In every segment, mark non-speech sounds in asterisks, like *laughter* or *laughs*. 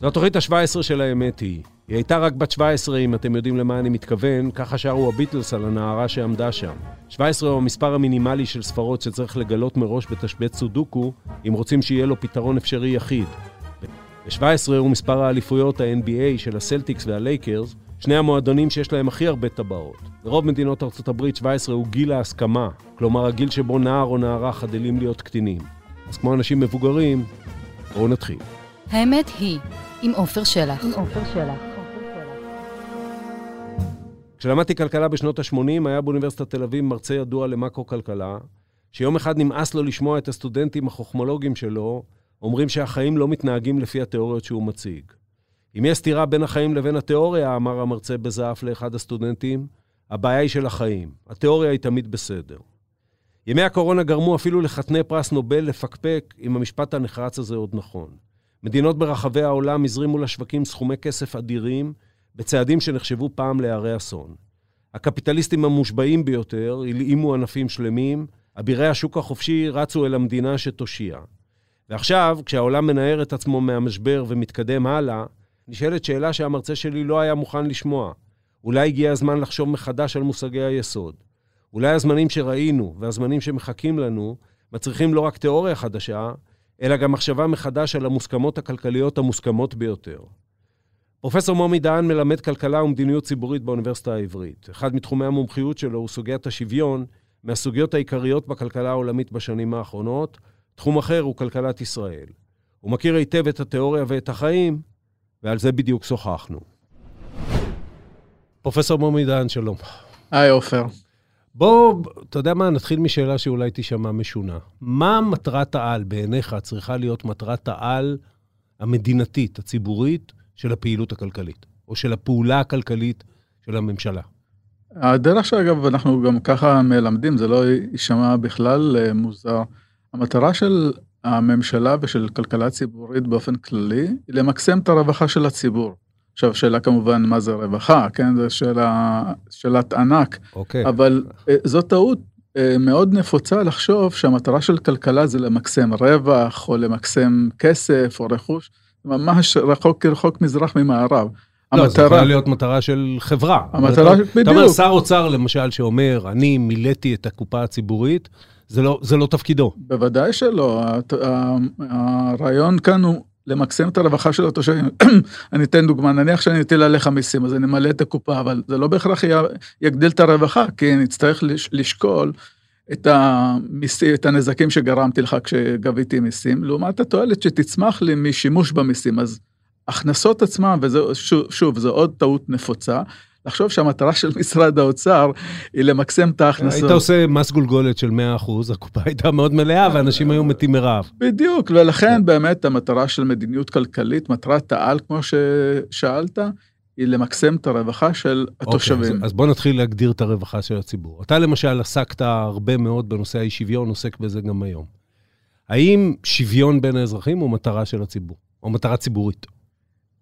זו התוכנית ה-17 של האמת היא. היא הייתה רק בת 17, אם אתם יודעים למה אני מתכוון, ככה שרו הביטלס על הנערה שעמדה שם. 17 הוא המספר המינימלי של ספרות שצריך לגלות מראש בתשבץ סודוקו, אם רוצים שיהיה לו פתרון אפשרי יחיד. ו-17 הוא מספר האליפויות ה-NBA של הסלטיקס והלייקרס, שני המועדונים שיש להם הכי הרבה טבעות. ברוב מדינות ארצות הברית 17 הוא גיל ההסכמה, כלומר הגיל שבו נער או נערה חדלים להיות קטינים. אז כמו אנשים מבוגרים, בואו נתחיל. האמת היא, עם עופר שלח. עם עופר שלח. כשלמדתי כלכלה בשנות ה-80, היה באוניברסיטת תל אביב מרצה ידוע למקרו-כלכלה, שיום אחד נמאס לו לשמוע את הסטודנטים החוכמולוגים שלו אומרים שהחיים לא מתנהגים לפי התיאוריות שהוא מציג. אם יש סתירה בין החיים לבין התיאוריה, אמר המרצה בזעף לאחד הסטודנטים, הבעיה היא של החיים. התיאוריה היא תמיד בסדר. ימי הקורונה גרמו אפילו לחתני פרס נובל לפקפק אם המשפט הנחרץ הזה עוד נכון. מדינות ברחבי העולם הזרימו לשווקים סכומי כסף אדירים, בצעדים שנחשבו פעם להרי אסון. הקפיטליסטים המושבעים ביותר הלאימו ענפים שלמים, אבירי השוק החופשי רצו אל המדינה שתושיע. ועכשיו, כשהעולם מנער את עצמו מהמשבר ומתקדם הלאה, נשאלת שאלה שהמרצה שלי לא היה מוכן לשמוע. אולי הגיע הזמן לחשוב מחדש על מושגי היסוד. אולי הזמנים שראינו והזמנים שמחכים לנו מצריכים לא רק תיאוריה חדשה, אלא גם מחשבה מחדש על המוסכמות הכלכליות המוסכמות ביותר. פרופסור מומי דהן מלמד כלכלה ומדיניות ציבורית באוניברסיטה העברית. אחד מתחומי המומחיות שלו הוא סוגיית השוויון, מהסוגיות העיקריות בכלכלה העולמית בשנים האחרונות. תחום אחר הוא כלכלת ישראל. הוא מכיר היטב את התיאוריה ואת החיים, ועל זה בדיוק שוחחנו. פרופסור מומי דהן, שלום. היי, עופר. בוא, אתה יודע מה, נתחיל משאלה שאולי תישמע משונה. מה מטרת העל בעיניך צריכה להיות מטרת העל המדינתית, הציבורית, של הפעילות הכלכלית, או של הפעולה הכלכלית של הממשלה? הדרך שאגב, אנחנו גם ככה מלמדים, זה לא יישמע בכלל אה, מוזר. המטרה של הממשלה ושל כלכלה ציבורית באופן כללי, היא למקסם את הרווחה של הציבור. עכשיו, שאלה כמובן מה זה רווחה, כן? זו שאלה, שאלת ענק. אוקיי. אבל אה, זו טעות אה, מאוד נפוצה לחשוב שהמטרה של כלכלה זה למקסם רווח, או למקסם כסף, או רכוש. ממש רחוק רחוק מזרח ממערב. לא, זה יכולה להיות מטרה של חברה. המטרה, אתה, בדיוק. אתה אומר, שר אוצר למשל שאומר, אני מילאתי את הקופה הציבורית, זה לא, זה לא תפקידו. בוודאי שלא. הרעיון כאן הוא למקסם את הרווחה של התושבים. *clears throat* אני אתן דוגמה, נניח שאני אטיל עליך מיסים, אז אני אמלא את הקופה, אבל זה לא בהכרח י- יגדיל את הרווחה, כי נצטרך לש- לשקול את, המיסים, את הנזקים שגרמתי לך כשגביתי מיסים, לעומת התועלת שתצמח לי משימוש במיסים. אז הכנסות עצמם, וזה שוב, זו עוד טעות נפוצה, לחשוב שהמטרה של משרד האוצר היא למקסם את ההכנסות. היית עושה מס גולגולת של 100%, הקופה הייתה מאוד מלאה ואנשים היו מתים מרעב. בדיוק, ולכן באמת המטרה של מדיניות כלכלית, מטרת העל, כמו ששאלת, היא למקסם את הרווחה של התושבים. אוקיי, אז, אז בוא נתחיל להגדיר את הרווחה של הציבור. אתה למשל עסקת הרבה מאוד בנושא האי שוויון, עוסק בזה גם היום. האם שוויון בין האזרחים הוא מטרה של הציבור, או מטרה ציבורית?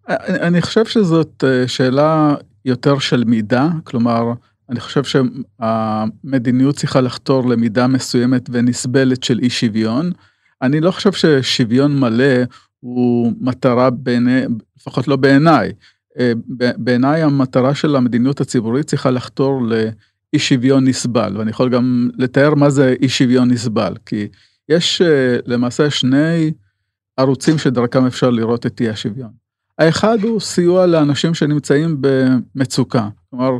אני חושב שזאת אה, שאלה יותר של מידה, כלומר, אני חושב שהמדיניות צריכה לחתור למידה מסוימת ונסבלת של אי שוויון. אני לא חושב ששוויון מלא הוא מטרה בעיני, לפחות לא בעיניי. אה, בעיניי המטרה של המדיניות הציבורית צריכה לחתור לאי שוויון נסבל, ואני יכול גם לתאר מה זה אי שוויון נסבל, כי יש אה, למעשה שני ערוצים שדרכם אפשר לראות את אי השוויון. האחד הוא סיוע לאנשים שנמצאים במצוקה. כלומר,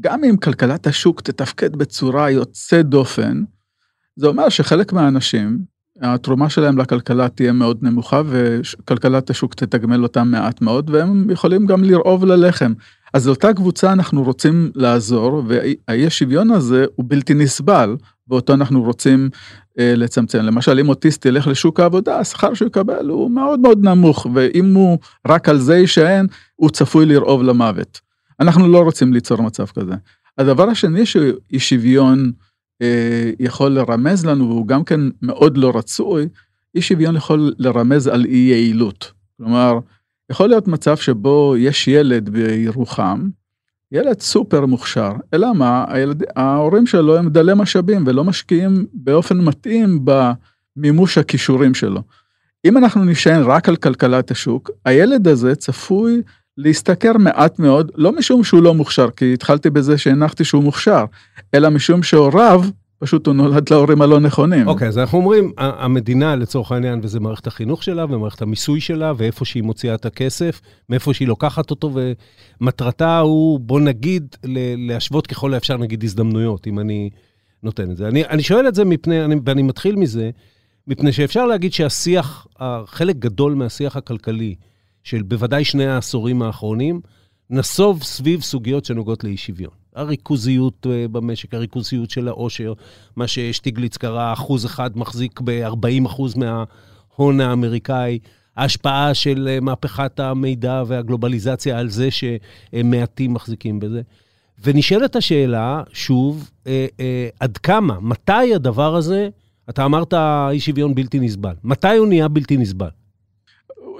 גם אם כלכלת השוק תתפקד בצורה יוצאת דופן, זה אומר שחלק מהאנשים, התרומה שלהם לכלכלה תהיה מאוד נמוכה וכלכלת השוק תתגמל אותם מעט מאוד והם יכולים גם לרעוב ללחם. אז לאותה קבוצה אנחנו רוצים לעזור והאי השוויון הזה הוא בלתי נסבל ואותו אנחנו רוצים לצמצם. למשל אם אוטיסט ילך לשוק העבודה השכר שהוא יקבל הוא מאוד מאוד נמוך ואם הוא רק על זה יישען הוא צפוי לרעוב למוות. אנחנו לא רוצים ליצור מצב כזה. הדבר השני שאי שוויון אה, יכול לרמז לנו והוא גם כן מאוד לא רצוי, אי שוויון יכול לרמז על אי יעילות. כלומר, יכול להיות מצב שבו יש ילד בירוחם, ילד סופר מוכשר, אלא מה, הילד, ההורים שלו הם דלי משאבים ולא משקיעים באופן מתאים במימוש הכישורים שלו. אם אנחנו נשען רק על כלכלת השוק, הילד הזה צפוי להשתכר מעט מאוד, לא משום שהוא לא מוכשר, כי התחלתי בזה שהנחתי שהוא מוכשר, אלא משום שהוריו, פשוט הוא נולד להורים הלא נכונים. אוקיי, okay, אז אנחנו אומרים, המדינה לצורך העניין, וזה מערכת החינוך שלה, ומערכת המיסוי שלה, ואיפה שהיא מוציאה את הכסף, מאיפה שהיא לוקחת אותו, ומטרתה הוא, בוא נגיד, להשוות ככל האפשר, נגיד, הזדמנויות, אם אני נותן את זה. אני, אני שואל את זה מפני, אני, ואני מתחיל מזה, מפני שאפשר להגיד שהשיח, חלק גדול מהשיח הכלכלי, של בוודאי שני העשורים האחרונים, נסוב סביב סוגיות שנוגעות לאי שוויון. הריכוזיות אה, במשק, הריכוזיות של העושר, מה ששטיגליץ קרא, אחוז אחד מחזיק ב-40 אחוז מההון האמריקאי, ההשפעה של אה, מהפכת המידע והגלובליזציה על זה שמעטים מחזיקים בזה. ונשאלת השאלה, שוב, אה, עד כמה, מתי הדבר הזה, אתה אמרת אי שוויון בלתי נסבל, מתי הוא נהיה בלתי נסבל?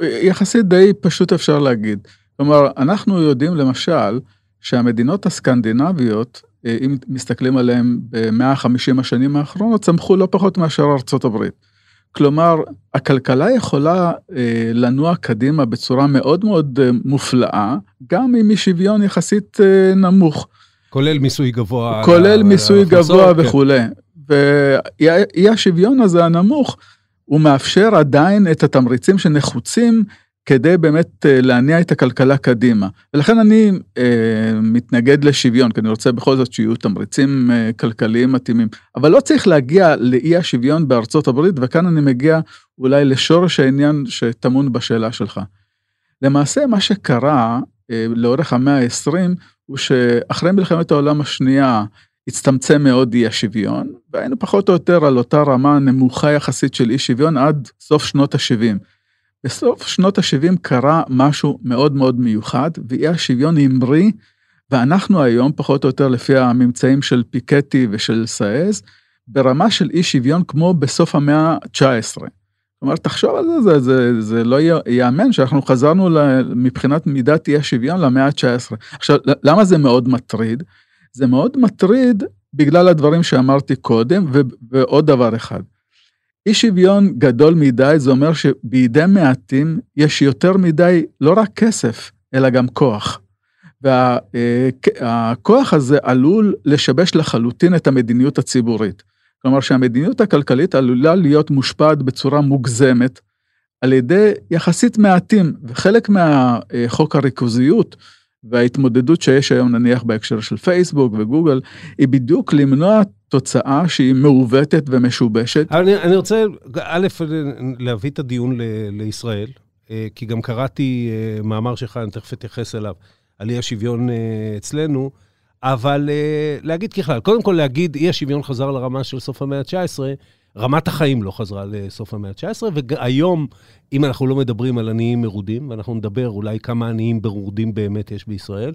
יחסית די פשוט אפשר להגיד. כלומר, אנחנו יודעים למשל שהמדינות הסקנדינביות, אה, אם מסתכלים עליהן ב-150 השנים האחרונות, צמחו לא פחות מאשר ארצות הברית. כלומר, הכלכלה יכולה אה, לנוע קדימה בצורה מאוד מאוד אה, מופלאה, גם עם אי שוויון יחסית אה, נמוך. כולל מיסוי גבוה. כולל מיסוי גבוה כן. וכולי. ואי השוויון הזה הנמוך, הוא מאפשר עדיין את התמריצים שנחוצים כדי באמת אה, להניע את הכלכלה קדימה. ולכן אני אה, מתנגד לשוויון, כי אני רוצה בכל זאת שיהיו תמריצים אה, כלכליים מתאימים. אבל לא צריך להגיע לאי השוויון בארצות הברית, וכאן אני מגיע אולי לשורש העניין שטמון בשאלה שלך. למעשה מה שקרה אה, לאורך המאה ה-20 הוא שאחרי מלחמת העולם השנייה הצטמצם מאוד אי השוויון, והיינו פחות או יותר על אותה רמה נמוכה יחסית של אי שוויון עד סוף שנות ה-70. בסוף שנות ה-70 קרה משהו מאוד מאוד מיוחד, ואי השוויון המריא, ואנחנו היום, פחות או יותר לפי הממצאים של פיקטי ושל סאז', ברמה של אי שוויון כמו בסוף המאה ה-19. כלומר, תחשוב על זה, זה, זה, זה לא ייאמן שאנחנו חזרנו מבחינת מידת אי השוויון למאה ה-19. עכשיו, למה זה מאוד מטריד? זה מאוד מטריד בגלל הדברים שאמרתי קודם, ו- ועוד דבר אחד. אי שוויון גדול מדי, זה אומר שבידי מעטים יש יותר מדי לא רק כסף, אלא גם כוח. והכוח הזה עלול לשבש לחלוטין את המדיניות הציבורית. כלומר שהמדיניות הכלכלית עלולה להיות מושפעת בצורה מוגזמת על ידי יחסית מעטים, וחלק מהחוק הריכוזיות וההתמודדות שיש היום נניח בהקשר של פייסבוק וגוגל, היא בדיוק למנוע תוצאה שהיא מעוותת ומשובשת. אני, אני רוצה, א', להביא את הדיון ל, לישראל, אה, כי גם קראתי אה, מאמר שלך, אני תכף אתייחס אליו, על אי השוויון אה, אצלנו, אבל להגיד ככלל, קודם כל להגיד, אי השוויון חזר לרמה של סוף המאה ה-19, רמת החיים לא חזרה לסוף המאה ה-19, והיום, אם אנחנו לא מדברים על עניים מרודים, ואנחנו נדבר אולי כמה עניים מרודים באמת יש בישראל,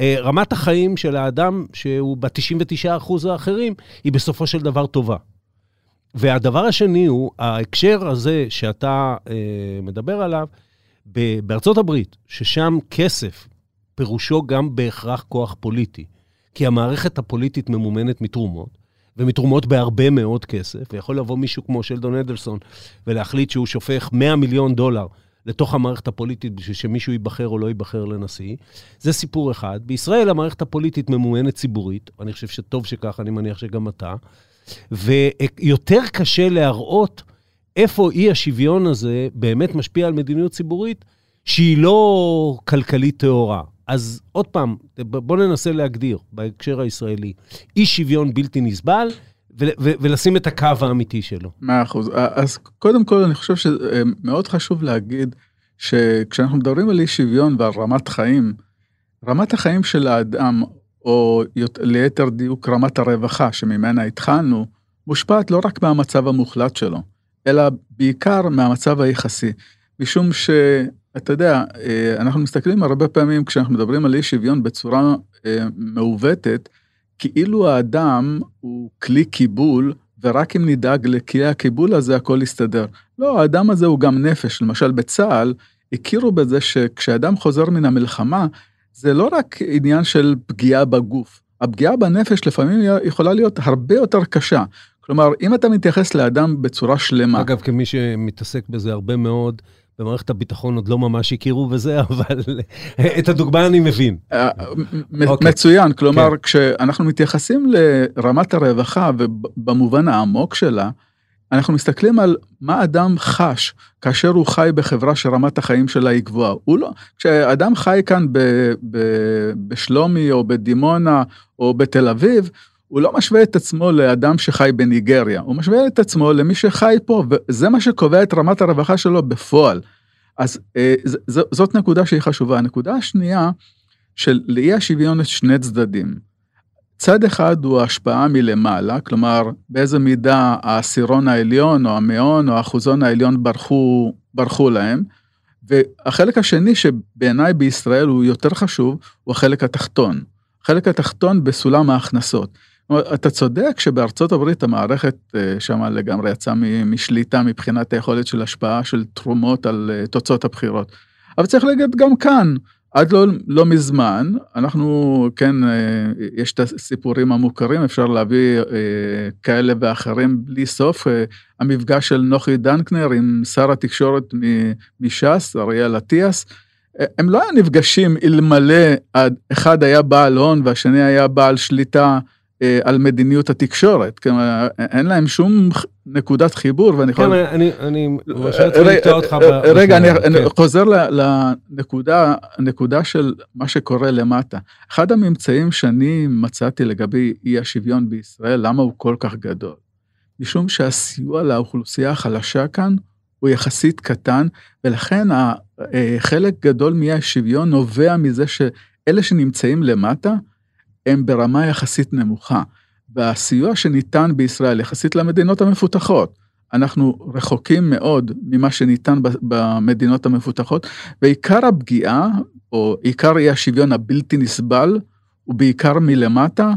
אה, רמת החיים של האדם, שהוא ב-99% האחרים, היא בסופו של דבר טובה. והדבר השני הוא, ההקשר הזה שאתה אה, מדבר עליו, בארצות הברית, ששם כסף פירושו גם בהכרח כוח פוליטי, כי המערכת הפוליטית ממומנת מתרומות, ומתרומות בהרבה מאוד כסף, ויכול לבוא מישהו כמו שלדון אדלסון ולהחליט שהוא שופך 100 מיליון דולר לתוך המערכת הפוליטית בשביל שמישהו ייבחר או לא ייבחר לנשיא. זה סיפור אחד. בישראל המערכת הפוליטית ממומנת ציבורית, ואני חושב שטוב שכך, אני מניח שגם אתה, ויותר קשה להראות איפה אי השוויון הזה באמת משפיע על מדיניות ציבורית שהיא לא כלכלית טהורה. אז עוד פעם, בואו ננסה להגדיר בהקשר הישראלי, אי שוויון בלתי נסבל, ולשים את הקו האמיתי שלו. מאה אחוז. אז קודם כל אני חושב שמאוד חשוב להגיד שכשאנחנו מדברים על אי שוויון ועל רמת חיים, רמת החיים של האדם, או ליתר דיוק רמת הרווחה שממנה התחלנו, מושפעת לא רק מהמצב המוחלט שלו, אלא בעיקר מהמצב היחסי. משום ש... אתה יודע, אה, אנחנו מסתכלים הרבה פעמים כשאנחנו מדברים על אי שוויון בצורה אה, מעוותת, כאילו האדם הוא כלי קיבול, ורק אם נדאג לכלי הקיבול הזה הכל יסתדר. לא, האדם הזה הוא גם נפש. למשל בצה"ל, הכירו בזה שכשאדם חוזר מן המלחמה, זה לא רק עניין של פגיעה בגוף. הפגיעה בנפש לפעמים יכולה להיות הרבה יותר קשה. כלומר, אם אתה מתייחס לאדם בצורה שלמה... אגב, כמי שמתעסק בזה הרבה מאוד, במערכת הביטחון עוד לא ממש הכירו בזה, *laughs* אבל את הדוגמה אני מבין. אה, אוקיי. מצוין, כלומר, כן. כשאנחנו מתייחסים לרמת הרווחה ובמובן העמוק שלה, אנחנו מסתכלים על מה אדם חש כאשר הוא חי בחברה שרמת החיים שלה היא גבוהה. הוא לא, כשאדם חי כאן ב, ב, בשלומי או בדימונה או בתל אביב, הוא לא משווה את עצמו לאדם שחי בניגריה, הוא משווה את עצמו למי שחי פה, וזה מה שקובע את רמת הרווחה שלו בפועל. אז אה, זאת נקודה שהיא חשובה. הנקודה השנייה, של לאי השוויון יש שני צדדים. צד אחד הוא השפעה מלמעלה, כלומר באיזה מידה העשירון העליון או המאון או האחוזון העליון ברחו, ברחו להם, והחלק השני שבעיניי בישראל הוא יותר חשוב, הוא החלק התחתון. החלק התחתון בסולם ההכנסות. אתה צודק שבארצות הברית המערכת אה, שם לגמרי יצאה משליטה מבחינת היכולת של השפעה של תרומות על אה, תוצאות הבחירות. אבל צריך להגיד גם כאן, עד לא, לא מזמן, אנחנו, כן, אה, יש את הסיפורים המוכרים, אפשר להביא כאלה ואחרים בלי סוף. המפגש של נוחי דנקנר עם שר התקשורת מש"ס, אריאל אטיאס, הם לא היו נפגשים אלמלא אחד היה בעל הון והשני היה בעל שליטה על מדיניות התקשורת, כלומר אין להם שום נקודת חיבור ואני יכול... כן, אני, אני. רגע, אני כן. חוזר לנקודה, הנקודה של מה שקורה למטה. אחד הממצאים שאני מצאתי לגבי אי השוויון בישראל, למה הוא כל כך גדול? משום שהסיוע לאוכלוסייה החלשה כאן הוא יחסית קטן, ולכן אה, חלק גדול מאי השוויון נובע מזה שאלה שנמצאים למטה, הם ברמה יחסית נמוכה. והסיוע שניתן בישראל יחסית למדינות המפותחות, אנחנו רחוקים מאוד ממה שניתן במדינות המפותחות, ועיקר הפגיעה, או עיקר אי השוויון הבלתי נסבל, הוא בעיקר מלמטה,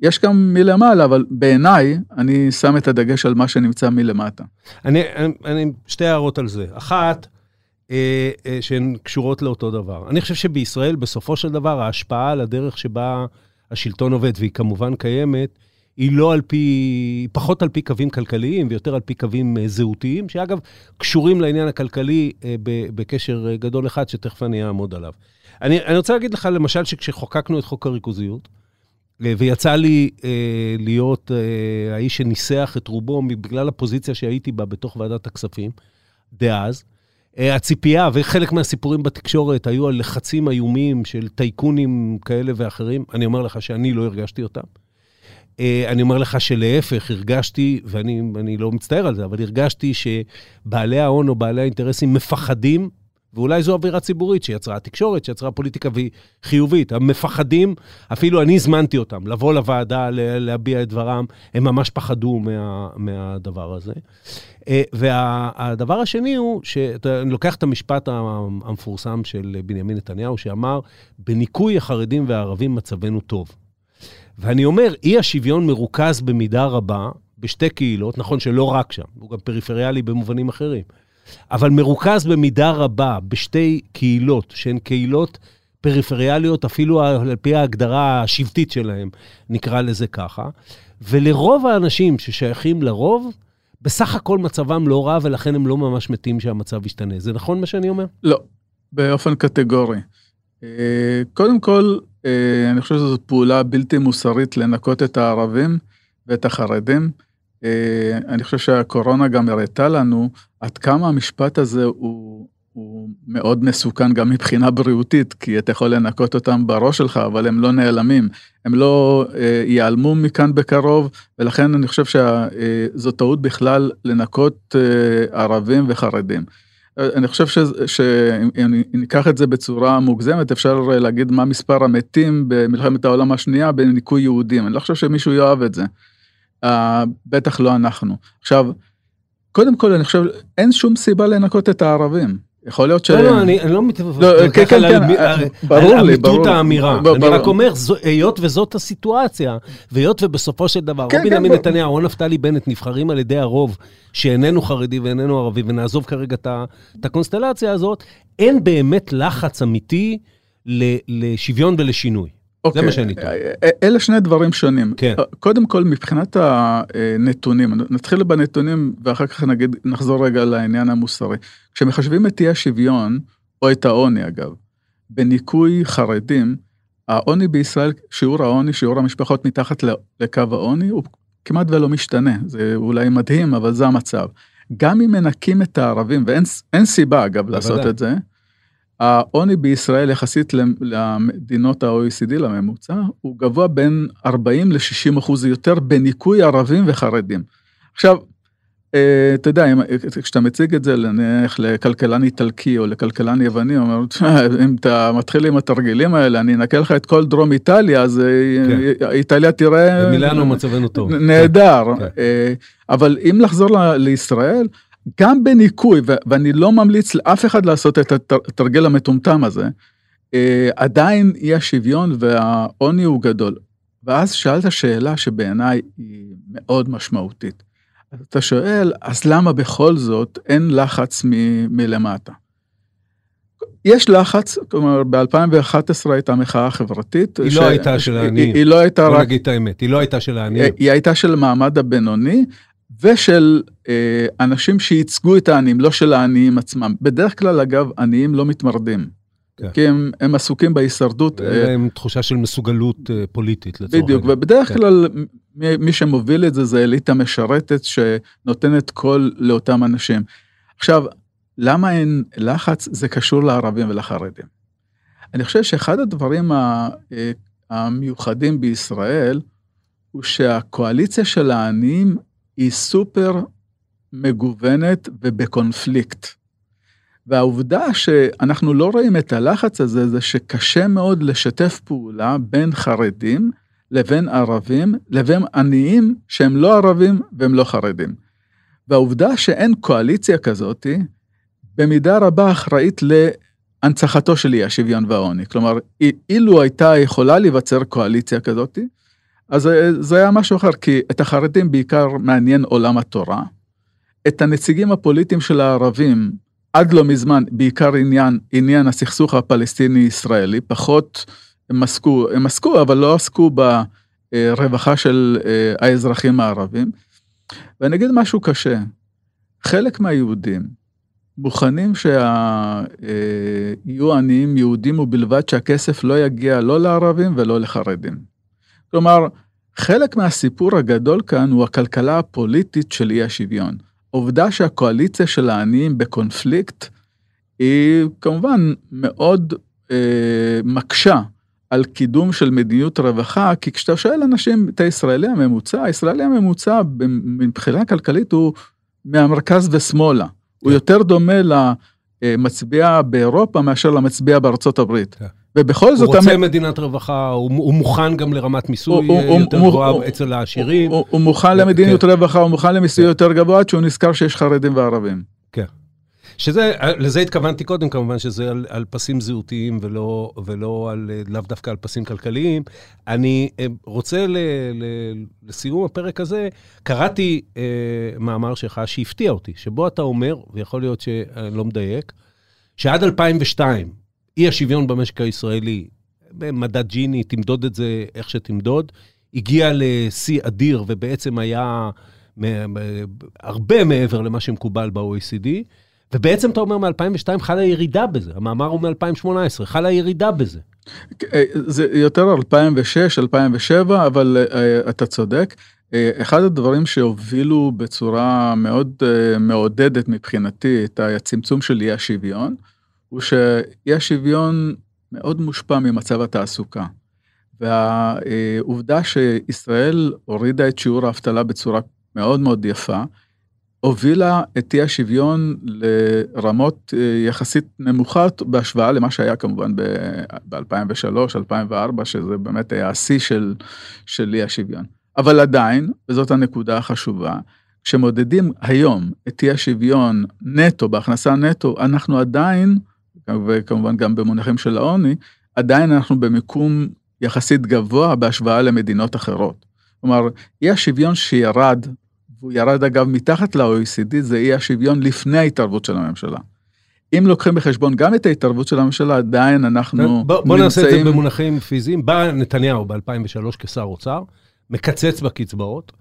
יש גם מלמעלה, אבל בעיניי, אני שם את הדגש על מה שנמצא מלמטה. אני, אני, אני שתי הערות על זה. אחת, אה, אה, שהן קשורות לאותו דבר. אני חושב שבישראל, בסופו של דבר, ההשפעה על הדרך שבה השלטון עובד, והיא כמובן קיימת, היא לא על פי, פחות על פי קווים כלכליים ויותר על פי קווים אה, זהותיים, שאגב, קשורים לעניין הכלכלי אה, בקשר אה, גדול אחד, שתכף אני אעמוד עליו. אני, אני רוצה להגיד לך, למשל, שכשחוקקנו את חוק הריכוזיות, ויצא לי אה, להיות אה, האיש שניסח את רובו בגלל הפוזיציה שהייתי בה בתוך ועדת הכספים דאז, הציפייה וחלק מהסיפורים בתקשורת היו על לחצים איומים של טייקונים כאלה ואחרים. אני אומר לך שאני לא הרגשתי אותם. אה, אני אומר לך שלהפך, הרגשתי, ואני לא מצטער על זה, אבל הרגשתי שבעלי ההון או בעלי האינטרסים מפחדים ואולי זו אווירה ציבורית שיצרה התקשורת, שיצרה פוליטיקה והיא חיובית. מפחדים, אפילו אני הזמנתי אותם לבוא לוועדה, להביע את דברם, הם ממש פחדו מה, מהדבר הזה. אה, והדבר השני הוא, שאני לוקח את המשפט המפורסם של בנימין נתניהו, שאמר, בניקוי החרדים והערבים מצבנו טוב. ואני אומר, אי השוויון מרוכז במידה רבה בשתי קהילות, נכון שלא רק שם, הוא גם פריפריאלי במובנים אחרים. אבל מרוכז במידה רבה בשתי קהילות, שהן קהילות פריפריאליות, אפילו על פי ההגדרה השבטית שלהן, נקרא לזה ככה. ולרוב האנשים ששייכים לרוב, בסך הכל מצבם לא רע, ולכן הם לא ממש מתים שהמצב ישתנה. זה נכון מה שאני אומר? לא, באופן קטגורי. אה, קודם כל, אה, אני חושב שזו פעולה בלתי מוסרית לנקות את הערבים ואת החרדים. אה, אני חושב שהקורונה גם הראתה לנו עד כמה המשפט הזה הוא, הוא מאוד מסוכן גם מבחינה בריאותית, כי אתה יכול לנקות אותם בראש שלך, אבל הם לא נעלמים, הם לא אה, ייעלמו מכאן בקרוב, ולכן אני חושב שזו אה, טעות בכלל לנקות אה, ערבים וחרדים. אה, אני חושב שאם ניקח את זה בצורה מוגזמת, אפשר להגיד מה מספר המתים במלחמת העולם השנייה בניקוי יהודים. אני לא חושב שמישהו יאהב את זה. Uh, בטח לא אנחנו. עכשיו, קודם כל אני חושב, אין שום סיבה לנקות את הערבים. יכול להיות ש... לא, לא, אני לא מתווכח לא, כן, כן, כן, ברור לי, ברור. על האמירה. אני רק אומר, היות וזאת הסיטואציה, והיות ובסופו של דבר, כן, או בנימין נתניהו או נפתלי בנט נבחרים על ידי הרוב שאיננו חרדי ואיננו ערבי, ונעזוב כרגע את הקונסטלציה הזאת, אין באמת לחץ אמיתי לשוויון ולשינוי. אוקיי, זה מה שאני טוען. אלה שני דברים שונים. כן. קודם כל, מבחינת הנתונים, נתחיל בנתונים ואחר כך נגיד, נחזור רגע לעניין המוסרי. כשמחשבים את אי השוויון, או את העוני אגב, בניכוי חרדים, העוני בישראל, שיעור העוני, שיעור המשפחות מתחת לקו העוני, הוא כמעט ולא משתנה. זה אולי מדהים, אבל זה המצב. גם אם מנקים את הערבים, ואין סיבה אגב לעשות את זה, העוני בישראל יחסית למדינות ה-OECD, לממוצע, הוא גבוה בין 40 ל-60 אחוז יותר בניכוי ערבים וחרדים. עכשיו, אה, אתה יודע, כשאתה מציג את זה נניח לכלכלן איטלקי או לכלכלן יווני, הוא אומר, אם אתה מתחיל עם התרגילים האלה, אני אנקה לך את כל דרום איטליה, אז אה, כן. איטליה תראה... במילאנו מצבנו טוב. נהדר. כן. אה, אבל אם לחזור לישראל, גם בניקוי, ואני לא ממליץ לאף אחד לעשות את התרגיל המטומטם הזה, עדיין אי השוויון והעוני הוא גדול. ואז שאלת שאלה שבעיניי היא מאוד משמעותית. אתה שואל, אז למה בכל זאת אין לחץ מ- מלמטה? יש לחץ, כלומר ב-2011 הייתה מחאה חברתית. היא ש... לא הייתה של העניים. היא, היא לא הייתה רק... בוא נגיד את האמת, היא לא הייתה של העניים. היא, היא הייתה של המעמד הבינוני ושל אה, אנשים שייצגו את העניים, לא של העניים עצמם. בדרך כלל, אגב, עניים לא מתמרדים. כן. כי הם, הם עסוקים בהישרדות. אין אה, להם תחושה של מסוגלות אה, פוליטית לצורך בדיוק, ובדרך כן. כלל מי, מי שמוביל את זה זה אליטה משרתת שנותנת קול לאותם אנשים. עכשיו, למה אין לחץ? זה קשור לערבים ולחרדים. אני חושב שאחד הדברים אה, המיוחדים בישראל הוא שהקואליציה של העניים היא סופר מגוונת ובקונפליקט. והעובדה שאנחנו לא רואים את הלחץ הזה, זה שקשה מאוד לשתף פעולה בין חרדים לבין ערבים, לבין עניים שהם לא ערבים והם לא חרדים. והעובדה שאין קואליציה כזאתי, במידה רבה אחראית להנצחתו של אי השוויון והעוני. כלומר, אילו הייתה יכולה להיווצר קואליציה כזאתי, אז זה היה משהו אחר, כי את החרדים בעיקר מעניין עולם התורה. את הנציגים הפוליטיים של הערבים, עד לא מזמן, בעיקר עניין, עניין הסכסוך הפלסטיני-ישראלי, פחות הם עסקו, הם עסקו, אבל לא עסקו ברווחה של אה, האזרחים הערבים. ואני אגיד משהו קשה, חלק מהיהודים מוכנים שיהיו אה, עניים יהודים ובלבד שהכסף לא יגיע לא לערבים ולא לחרדים. כלומר, חלק מהסיפור הגדול כאן הוא הכלכלה הפוליטית של אי השוויון. העובדה שהקואליציה של העניים בקונפליקט היא כמובן מאוד אה, מקשה על קידום של מדיניות רווחה, כי כשאתה שואל אנשים את הישראלי הממוצע, הישראלי הממוצע מבחינה כלכלית הוא מהמרכז ושמאלה. הוא כן. יותר דומה למצביע באירופה מאשר למצביע בארצות הברית. כן. ובכל זאת... הוא רוצה. מדינת רווחה, הוא, מוכן גם לרמת מיסוי יותר גבוהה אצל העשירים. הוא מוכן למדיניות כן. רווחה, הוא מוכן למיסוי כן. יותר גבוה, עד שהוא נזכר שיש חרדים וערבים. כן. שזה, לזה התכוונתי קודם כמובן, שזה על, על פסים זהותיים ולא, ולא על, לאו דווקא על פסים כלכליים. אני אה, רוצה ל, ל, לסיום הפרק הזה, קראתי אה, מאמר שלך שהפתיע אותי, שבו אתה אומר, ויכול להיות שאני לא מדייק, שעד 2002, אי השוויון במשק הישראלי, במדד ג'יני, תמדוד את זה איך שתמדוד, הגיע לשיא אדיר ובעצם היה הרבה מעבר למה שמקובל ב-OECD. ובעצם אתה אומר מ-2002 חלה ירידה בזה, המאמר הוא מ-2018, חלה ירידה בזה. זה יותר 2006, 2007, אבל uh, אתה צודק. אחד הדברים שהובילו בצורה מאוד מעודדת מבחינתי את הצמצום של אי השוויון, הוא שאי השוויון מאוד מושפע ממצב התעסוקה. והעובדה שישראל הורידה את שיעור האבטלה בצורה מאוד מאוד יפה, הובילה את אי השוויון לרמות אה, יחסית נמוכות בהשוואה למה שהיה כמובן ב-2003, 2004, שזה באמת היה השיא של, של אי השוויון. אבל עדיין, וזאת הנקודה החשובה, כשמודדים היום את אי השוויון נטו, בהכנסה נטו, אנחנו עדיין, וכמובן גם במונחים של העוני, עדיין אנחנו במיקום יחסית גבוה בהשוואה למדינות אחרות. כלומר, אי השוויון שירד והוא ירד אגב מתחת ל-OECD, זה אי השוויון לפני ההתערבות של הממשלה. אם לוקחים בחשבון גם את ההתערבות של הממשלה, עדיין אנחנו נמצאים... בוא, בוא נעשה את זה במונחים פיזיים. בא נתניהו ב-2003 כשר אוצר, מקצץ בקצבאות.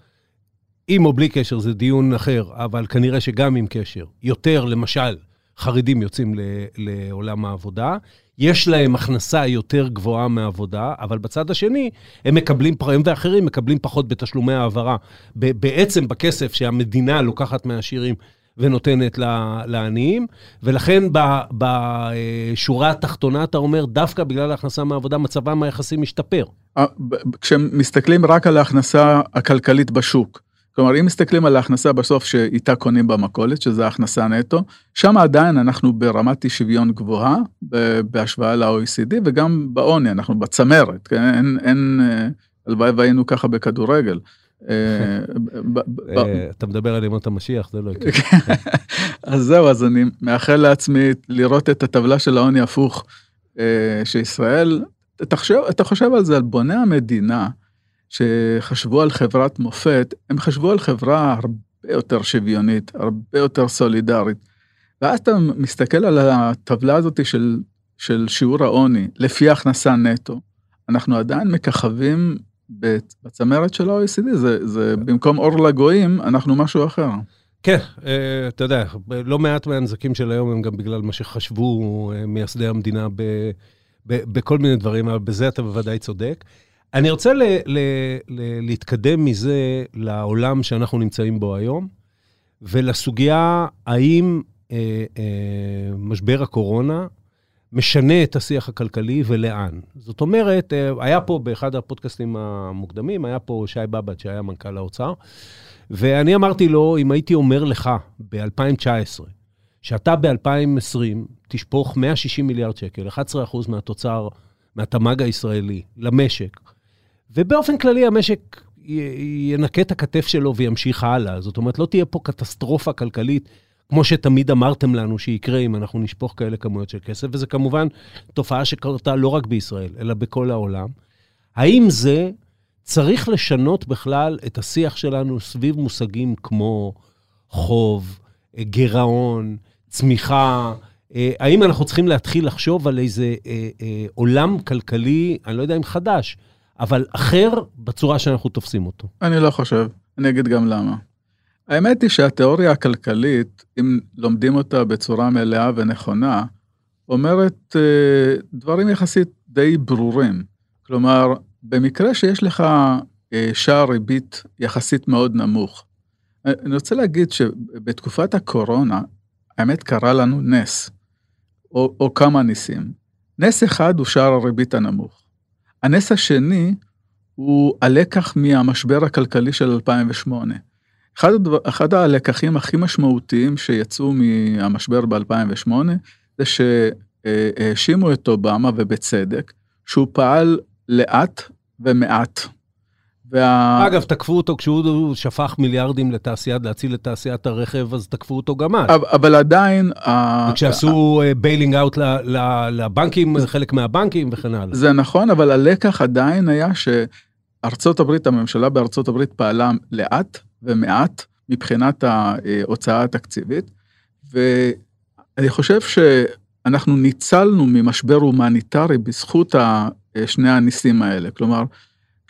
עם או בלי קשר זה דיון אחר, אבל כנראה שגם עם קשר. יותר, למשל, חרדים יוצאים לעולם העבודה, יש להם הכנסה יותר גבוהה מעבודה, אבל בצד השני, הם מקבלים, הם ואחרים מקבלים פחות בתשלומי העברה. בעצם בכסף שהמדינה לוקחת מהעשירים ונותנת לעניים, ולכן בשורה התחתונה, אתה אומר, דווקא בגלל ההכנסה מעבודה, מצבם היחסי משתפר. אה, כשמסתכלים רק על ההכנסה הכלכלית בשוק, כלומר, אם מסתכלים על ההכנסה בסוף שאיתה קונים במכולת, שזה ההכנסה נטו, שם עדיין אנחנו ברמת אי שוויון גבוהה בהשוואה ל-OECD, וגם בעוני, אנחנו בצמרת, כן? אין, אין, אה, הלוואי והיינו ככה בכדורגל. אה, אה, אתה מדבר על ימות המשיח, זה לא יקרה. אז זהו, אז אני מאחל לעצמי לראות את הטבלה של העוני הפוך, שישראל, אתה חושב על זה, על בוני המדינה, שחשבו על חברת מופת, הם חשבו על חברה הרבה יותר שוויונית, הרבה יותר סולידרית. ואז אתה מסתכל על הטבלה הזאת של, של שיעור העוני, לפי הכנסה נטו, אנחנו עדיין מככבים בצמרת של ה-OECD, זה, זה במקום אור לגויים, אנחנו משהו אחר. כן, אה, אתה יודע, לא מעט מהנזקים של היום הם גם בגלל מה שחשבו אה, מייסדי המדינה ב, ב, בכל מיני דברים, אבל בזה אתה בוודאי צודק. אני רוצה ל, ל, ל, להתקדם מזה לעולם שאנחנו נמצאים בו היום, ולסוגיה האם אה, אה, משבר הקורונה משנה את השיח הכלכלי ולאן. זאת אומרת, אה, היה פה באחד הפודקאסטים המוקדמים, היה פה שי בבט, שהיה מנכ"ל האוצר, ואני אמרתי לו, אם הייתי אומר לך ב-2019, שאתה ב-2020 תשפוך 160 מיליארד שקל, 11% מהתוצר, מהתמ"ג הישראלי, למשק, ובאופן כללי המשק ינקה את הכתף שלו וימשיך הלאה. זאת אומרת, לא תהיה פה קטסטרופה כלכלית, כמו שתמיד אמרתם לנו שיקרה אם אנחנו נשפוך כאלה כמויות של כסף, וזו כמובן תופעה שקרתה לא רק בישראל, אלא בכל העולם. האם זה צריך לשנות בכלל את השיח שלנו סביב מושגים כמו חוב, גירעון, צמיחה? אה, האם אנחנו צריכים להתחיל לחשוב על איזה אה, אה, עולם כלכלי, אני לא יודע אם חדש, אבל אחר בצורה שאנחנו תופסים אותו. אני לא חושב, אני אגיד גם למה. האמת היא שהתיאוריה הכלכלית, אם לומדים אותה בצורה מלאה ונכונה, אומרת אה, דברים יחסית די ברורים. כלומר, במקרה שיש לך אה, שער ריבית יחסית מאוד נמוך, אני רוצה להגיד שבתקופת הקורונה, האמת קרה לנו נס, או, או כמה ניסים. נס אחד הוא שער הריבית הנמוך. הנס השני הוא הלקח מהמשבר הכלכלי של 2008. אחד, אחד הלקחים הכי משמעותיים שיצאו מהמשבר ב-2008, זה שהאשימו את אובמה, ובצדק, שהוא פעל לאט ומעט. וה... אגב, תקפו אותו כשהוא שפך מיליארדים לתעשיית, להציל את תעשיית הרכב, אז תקפו אותו גם אז. אבל עדיין... וכשעשו bailing out לבנקים, חלק מהבנקים וכן הלאה. זה נכון, אבל הלקח עדיין היה שארצות הברית, הממשלה בארצות הברית פעלה לאט ומעט מבחינת ההוצאה התקציבית, ואני חושב שאנחנו ניצלנו ממשבר הומניטרי בזכות שני הניסים האלה. כלומר,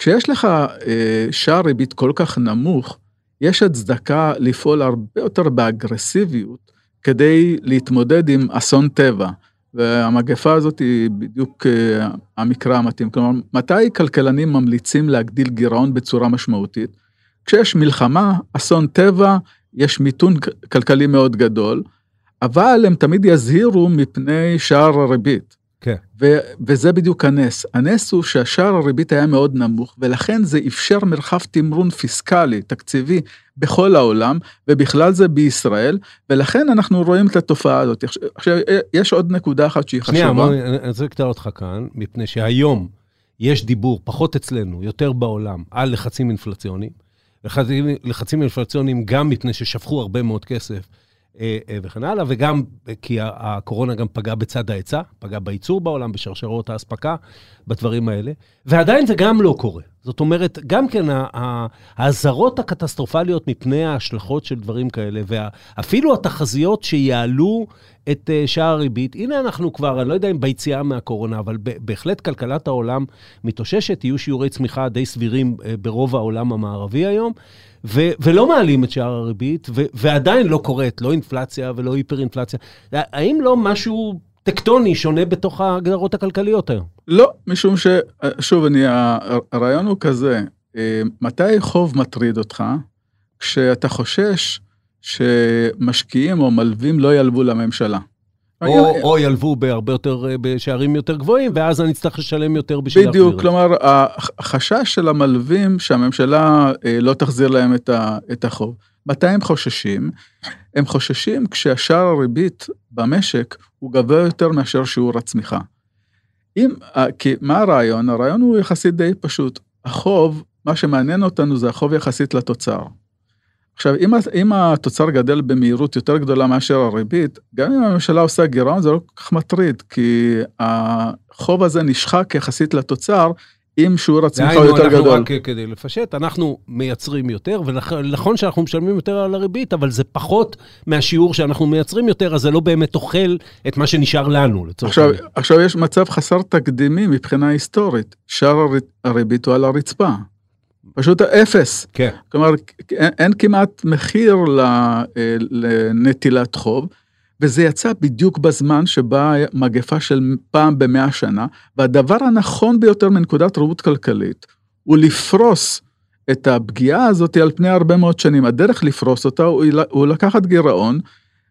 כשיש לך אה, שער ריבית כל כך נמוך, יש הצדקה לפעול הרבה יותר באגרסיביות כדי להתמודד עם אסון טבע. והמגפה הזאת היא בדיוק אה, המקרא המתאים. כלומר, מתי כלכלנים ממליצים להגדיל גירעון בצורה משמעותית? כשיש מלחמה, אסון טבע, יש מיתון כלכלי מאוד גדול, אבל הם תמיד יזהירו מפני שער הריבית. ו- וזה בדיוק הנס. הנס הוא שהשער הריבית היה מאוד נמוך, ולכן זה אפשר מרחב תמרון פיסקלי, תקציבי, בכל העולם, ובכלל זה בישראל, ולכן אנחנו רואים את התופעה הזאת. עכשיו, יש עוד נקודה אחת שהיא חשובה. שנייה, אני רוצה לקטוע אותך כאן, מפני שהיום יש דיבור, פחות אצלנו, יותר בעולם, על לחצים אינפלציוניים. לחצים, לחצים אינפלציוניים גם מפני ששפכו הרבה מאוד כסף. אה, אה, וכן הלאה, וגם כי הקורונה גם פגעה בצד ההיצע, פגעה בייצור בעולם, בשרשרות האספקה, בדברים האלה, ועדיין זה גם לא קורה. זאת אומרת, גם כן, האזהרות הקטסטרופליות מפני ההשלכות של דברים כאלה, ואפילו התחזיות שיעלו את אה, שער הריבית, הנה אנחנו כבר, אני לא יודע אם ביציאה מהקורונה, אבל בהחלט כלכלת העולם מתאוששת, יהיו שיעורי צמיחה די סבירים אה, ברוב העולם המערבי היום, ו- ולא מעלים את שער הריבית, ו- ועדיין לא קורית, לא אינפלציה ולא היפר-אינפלציה. האם לא משהו טקטוני שונה בתוך ההגדרות הכלכליות היום? לא, משום ש... שוב, אני, הרעיון הוא כזה, אה, מתי חוב מטריד אותך? כשאתה חושש שמשקיעים או מלווים לא ילוו לממשלה. או, או ילוו בהרבה יותר, אה, בשערים יותר גבוהים, ואז אני אצטרך לשלם יותר בשביל להחזיר בדיוק, כלומר, החשש של המלווים שהממשלה אה, לא תחזיר להם את החוב. מתי הם חוששים? הם חוששים כשהשער הריבית במשק הוא גבוה יותר מאשר שיעור הצמיחה. אם, כי מה הרעיון? הרעיון הוא יחסית די פשוט. החוב, מה שמעניין אותנו זה החוב יחסית לתוצר. עכשיו, אם, אם התוצר גדל במהירות יותר גדולה מאשר הריבית, גם אם הממשלה עושה גירעון זה לא כל כך מטריד, כי החוב הזה נשחק יחסית לתוצר, אם שיעור הצמיחה הוא יותר גדול. רק כדי לפשט, אנחנו מייצרים יותר, ונכון שאנחנו משלמים יותר על הריבית, אבל זה פחות מהשיעור שאנחנו מייצרים יותר, אז זה לא באמת אוכל את מה שנשאר לנו, לצורך העניין. עכשיו, עכשיו יש מצב חסר תקדימי מבחינה היסטורית, שער הריבית הוא על הרצפה. פשוט אפס. כן. כלומר, אין, אין כמעט מחיר אה, לנטילת חוב. וזה יצא בדיוק בזמן שבאה מגפה של פעם במאה שנה, והדבר הנכון ביותר מנקודת ראות כלכלית הוא לפרוס את הפגיעה הזאת על פני הרבה מאוד שנים. הדרך לפרוס אותה הוא, לקחת גירעון,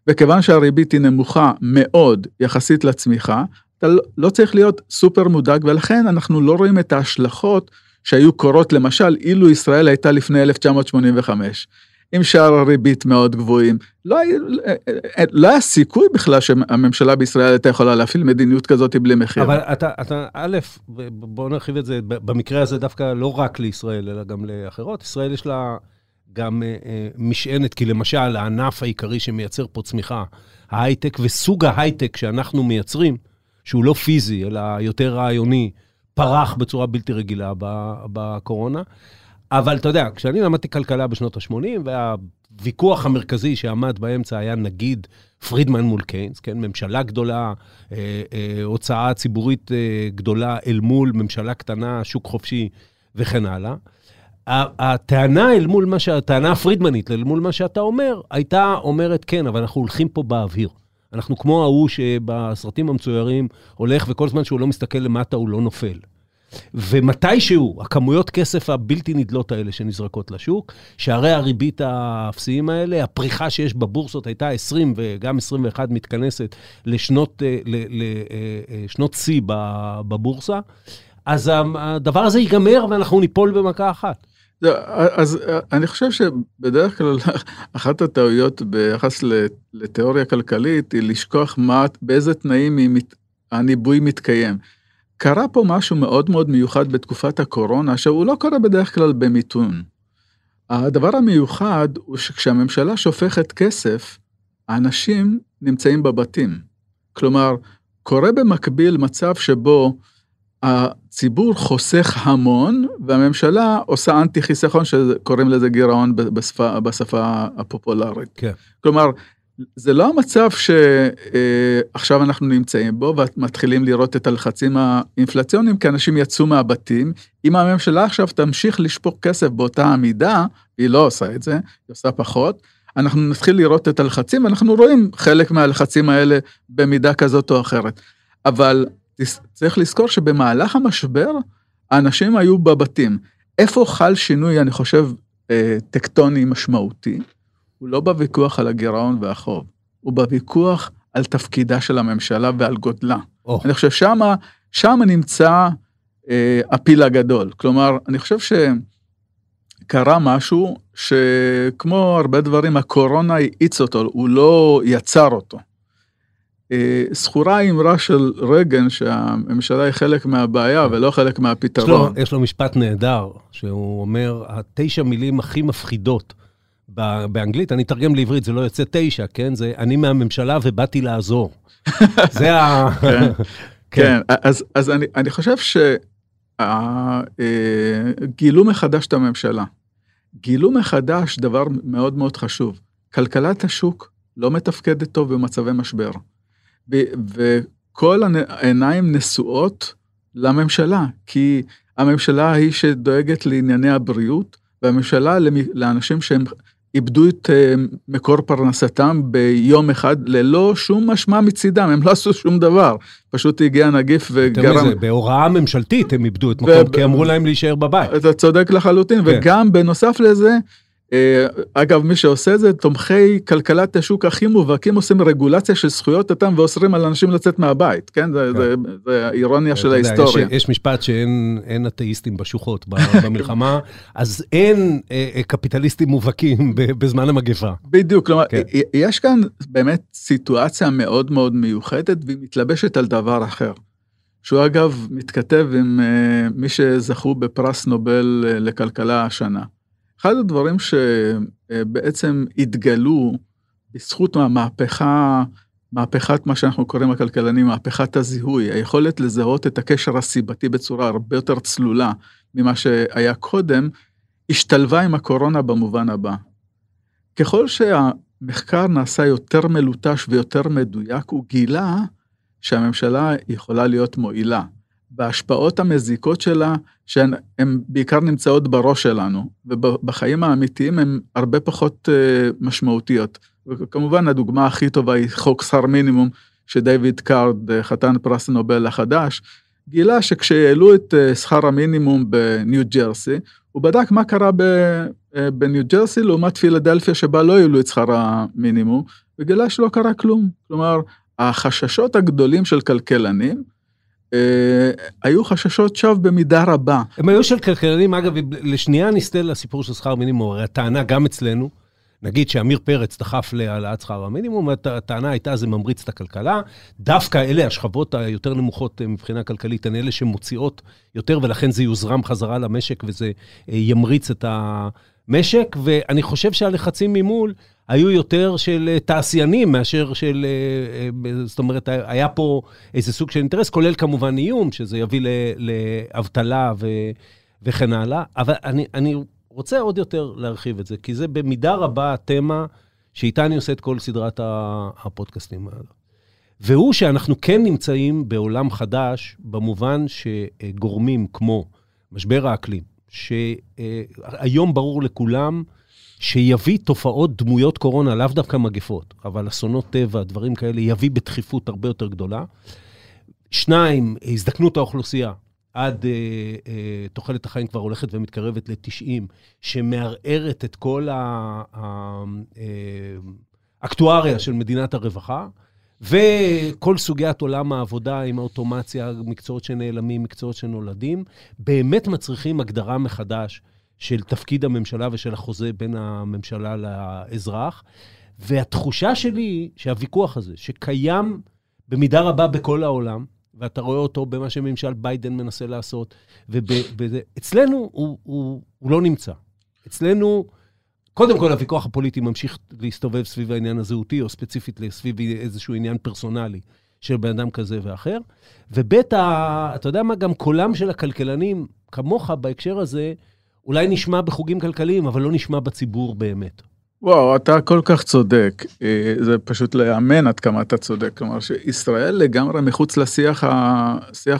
וכיוון שהריבית היא נמוכה מאוד יחסית לצמיחה, אתה לא, לא צריך להיות סופר מודאג, ולכן אנחנו לא רואים את ההשלכות שהיו קורות למשל אילו ישראל הייתה לפני 1985. עם שער הריבית מאוד גבוהים. לא, לא היה סיכוי בכלל שהממשלה בישראל הייתה יכולה להפעיל מדיניות כזאת בלי מחיר. אבל אתה, אתה, א', בוא נרחיב את זה, במקרה הזה דווקא לא רק לישראל, אלא גם לאחרות. ישראל יש לה גם אה, אה, משענת, כי למשל, הענף העיקרי שמייצר פה צמיחה, ההייטק וסוג ההייטק שאנחנו מייצרים, שהוא לא פיזי, אלא יותר רעיוני, פרח בצורה בלתי רגילה בקורונה. אבל אתה יודע, כשאני למדתי כלכלה בשנות ה-80, והוויכוח המרכזי שעמד באמצע היה נגיד פרידמן מול קיינס, כן? ממשלה גדולה, אה, אה, הוצאה ציבורית אה, גדולה אל מול ממשלה קטנה, שוק חופשי וכן הלאה. הטענה אל מול מה ש... הטענה הפרידמנית אל מול מה שאתה אומר, הייתה אומרת, כן, אבל אנחנו הולכים פה באוויר. אנחנו כמו ההוא שבסרטים המצוירים הולך וכל זמן שהוא לא מסתכל למטה הוא לא נופל. ומתישהו, הכמויות כסף הבלתי נדלות האלה שנזרקות לשוק, שערי הריבית האפסיים האלה, הפריחה שיש בבורסות הייתה 20 וגם 21 מתכנסת לשנות, אה, אה, אה, שיא בבורסה, אז הדבר הזה ייגמר ואנחנו ניפול במכה אחת. אז אני חושב שבדרך כלל *laughs* אחת הטעויות ביחס לתיאוריה כלכלית היא לשכוח מה, באיזה תנאים הניבוי מתקיים. קרה פה משהו מאוד מאוד מיוחד בתקופת הקורונה, שהוא לא קורה בדרך כלל במיתון. הדבר המיוחד הוא שכשהממשלה שופכת כסף, האנשים נמצאים בבתים. כלומר, קורה במקביל מצב שבו הציבור חוסך המון, והממשלה עושה אנטי חיסכון, שקוראים לזה גירעון בשפה, בשפה הפופולרית. כן. כלומר, זה לא המצב שעכשיו אה, אנחנו נמצאים בו ומתחילים לראות את הלחצים האינפלציוניים כי אנשים יצאו מהבתים. אם הממשלה עכשיו תמשיך לשפוך כסף באותה המידה, היא לא עושה את זה, היא עושה פחות, אנחנו נתחיל לראות את הלחצים ואנחנו רואים חלק מהלחצים האלה במידה כזאת או אחרת. אבל צריך לזכור שבמהלך המשבר האנשים היו בבתים. איפה חל שינוי, אני חושב, אה, טקטוני משמעותי? הוא לא בוויכוח על הגירעון והחוב, הוא בוויכוח על תפקידה של הממשלה ועל גודלה. Oh. אני חושב שמה, שם נמצא אה, הפיל הגדול. כלומר, אני חושב שקרה משהו שכמו הרבה דברים, הקורונה האיץ אותו, הוא לא יצר אותו. אה, זכורה האמרה של רייגן שהממשלה היא חלק מהבעיה ולא חלק מהפתרון. יש לו, יש לו משפט נהדר, שהוא אומר, התשע מילים הכי מפחידות באנגלית, אני אתרגם לעברית, זה לא יוצא תשע, כן? זה אני מהממשלה ובאתי לעזור. *laughs* זה ה... *laughs* כן, כן. אז, אז אני, אני חושב אה, גילו מחדש את הממשלה. גילו מחדש דבר מאוד מאוד חשוב, כלכלת השוק לא מתפקדת טוב במצבי משבר. וכל העיניים נשואות לממשלה, כי הממשלה היא שדואגת לענייני הבריאות, והממשלה לאנשים שהם איבדו את אה, מקור פרנסתם ביום אחד ללא שום משמע מצידם, הם לא עשו שום דבר, פשוט הגיע נגיף וגרם... יותר מזה, בהוראה ממשלתית הם איבדו את מקום, כי אמרו להם להישאר בבית. אתה צודק לחלוטין, כן. וגם בנוסף לזה, אגב, מי שעושה זה, תומכי כלכלת השוק הכי מובהקים עושים רגולציה של זכויות אדם ואוסרים על אנשים לצאת מהבית, כן? זה, כן. זה, זה האירוניה של ההיסטוריה. יש, יש משפט שאין אתאיסטים בשוחות *laughs* במלחמה, אז אין אה, אה, קפיטליסטים מובהקים בזמן המגפה. בדיוק, כלומר, כן. יש כאן באמת סיטואציה מאוד מאוד מיוחדת, והיא מתלבשת על דבר אחר. שהוא אגב מתכתב עם מי שזכו בפרס נובל לכלכלה השנה. אחד הדברים שבעצם התגלו בזכות המהפכה, מהפכת מה שאנחנו קוראים הכלכלנים, מהפכת הזיהוי, היכולת לזהות את הקשר הסיבתי בצורה הרבה יותר צלולה ממה שהיה קודם, השתלבה עם הקורונה במובן הבא. ככל שהמחקר נעשה יותר מלוטש ויותר מדויק, הוא גילה שהממשלה יכולה להיות מועילה. בהשפעות המזיקות שלה, שהן בעיקר נמצאות בראש שלנו, ובחיים האמיתיים הן הרבה פחות אה, משמעותיות. וכמובן הדוגמה הכי טובה היא חוק שכר מינימום, שדייוויד קארד, אה, חתן פרס נובל החדש, גילה שכשהעלו את uh, שכר המינימום בניו ג'רסי, הוא בדק מה קרה בניו ג'רסי לעומת פילדלפיה שבה לא העלו את שכר המינימום, וגילה שלא קרה כלום. כלומר, החששות הגדולים של כלכלנים, אה, היו חששות שווא במידה רבה. הם היו של כלכלנים, אגב, לשנייה נסתה לסיפור של שכר מינימום, הרי הטענה גם אצלנו, נגיד שעמיר פרץ דחף להעלאת שכר המינימום, הטענה הייתה זה ממריץ את הכלכלה, דווקא אלה השכבות היותר נמוכות אה, מבחינה כלכלית, הן אלה שמוציאות יותר, ולכן זה יוזרם חזרה למשק וזה אה, ימריץ את המשק, ואני חושב שהלחצים ממול, היו יותר של אה, תעשיינים מאשר של, אה, אה, זאת אומרת, היה פה איזה סוג של אינטרס, כולל כמובן איום, שזה יביא לאבטלה ו, וכן הלאה. אבל אני, אני רוצה עוד יותר להרחיב את זה, כי זה במידה רבה התמה שאיתה אני עושה את כל סדרת הפודקאסטים האלה. והוא שאנחנו כן נמצאים בעולם חדש, במובן שגורמים כמו משבר האקלים, שהיום ברור לכולם, שיביא תופעות דמויות קורונה, לאו דווקא מגפות, אבל אסונות טבע, דברים כאלה, יביא בדחיפות הרבה יותר גדולה. שניים, הזדקנות האוכלוסייה. עד אה, אה, תוחלת החיים כבר הולכת ומתקרבת ל-90, שמערערת את כל האקטואריה אה, של מדינת הרווחה, וכל סוגיית עולם העבודה עם האוטומציה, מקצועות שנעלמים, מקצועות שנולדים, באמת מצריכים הגדרה מחדש של תפקיד הממשלה ושל החוזה בין הממשלה לאזרח. והתחושה שלי שהוויכוח הזה, שקיים במידה רבה בכל העולם, ואתה רואה אותו במה שממשל ביידן מנסה לעשות, ואצלנו הוא, הוא, הוא לא נמצא. אצלנו, קודם כל, הוויכוח הפוליטי ממשיך להסתובב סביב העניין הזהותי, או ספציפית סביב איזשהו עניין פרסונלי של בן אדם כזה ואחר. וב', אתה יודע מה, גם קולם של הכלכלנים, כמוך בהקשר הזה, אולי נשמע בחוגים כלכליים, אבל לא נשמע בציבור באמת. וואו, אתה כל כך צודק. אה, זה פשוט להאמן עד כמה אתה צודק. כלומר, שישראל לגמרי מחוץ לשיח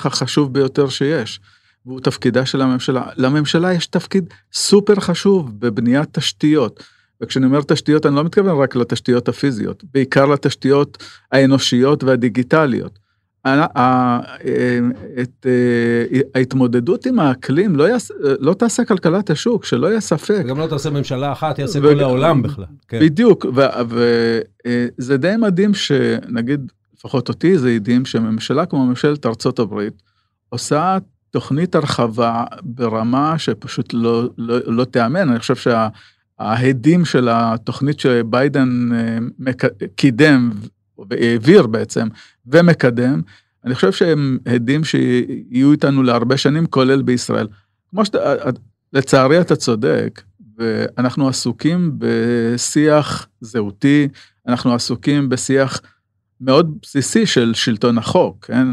החשוב ביותר שיש, והוא תפקידה של הממשלה. לממשלה יש תפקיד סופר חשוב בבניית תשתיות. וכשאני אומר תשתיות, אני לא מתכוון רק לתשתיות הפיזיות, בעיקר לתשתיות האנושיות והדיגיטליות. את אה, ההתמודדות עם האקלים לא, יעש, לא תעשה כלכלת השוק, שלא יהיה ספק. גם לא תעשה ממשלה אחת, יעשה ו... כל העולם בכלל. כן. בדיוק, וזה אה, די מדהים שנגיד, לפחות אותי זה הדהים, שממשלה כמו ממשלת ארצות הברית עושה תוכנית הרחבה ברמה שפשוט לא, לא, לא תיאמן, אני חושב שההדים של התוכנית שביידן אה, קידם והעביר בעצם, ומקדם, אני חושב שהם עדים שיהיו איתנו להרבה שנים, כולל בישראל. כמו שאתה, לצערי אתה צודק, ואנחנו עסוקים בשיח זהותי, אנחנו עסוקים בשיח מאוד בסיסי של שלטון החוק, כן?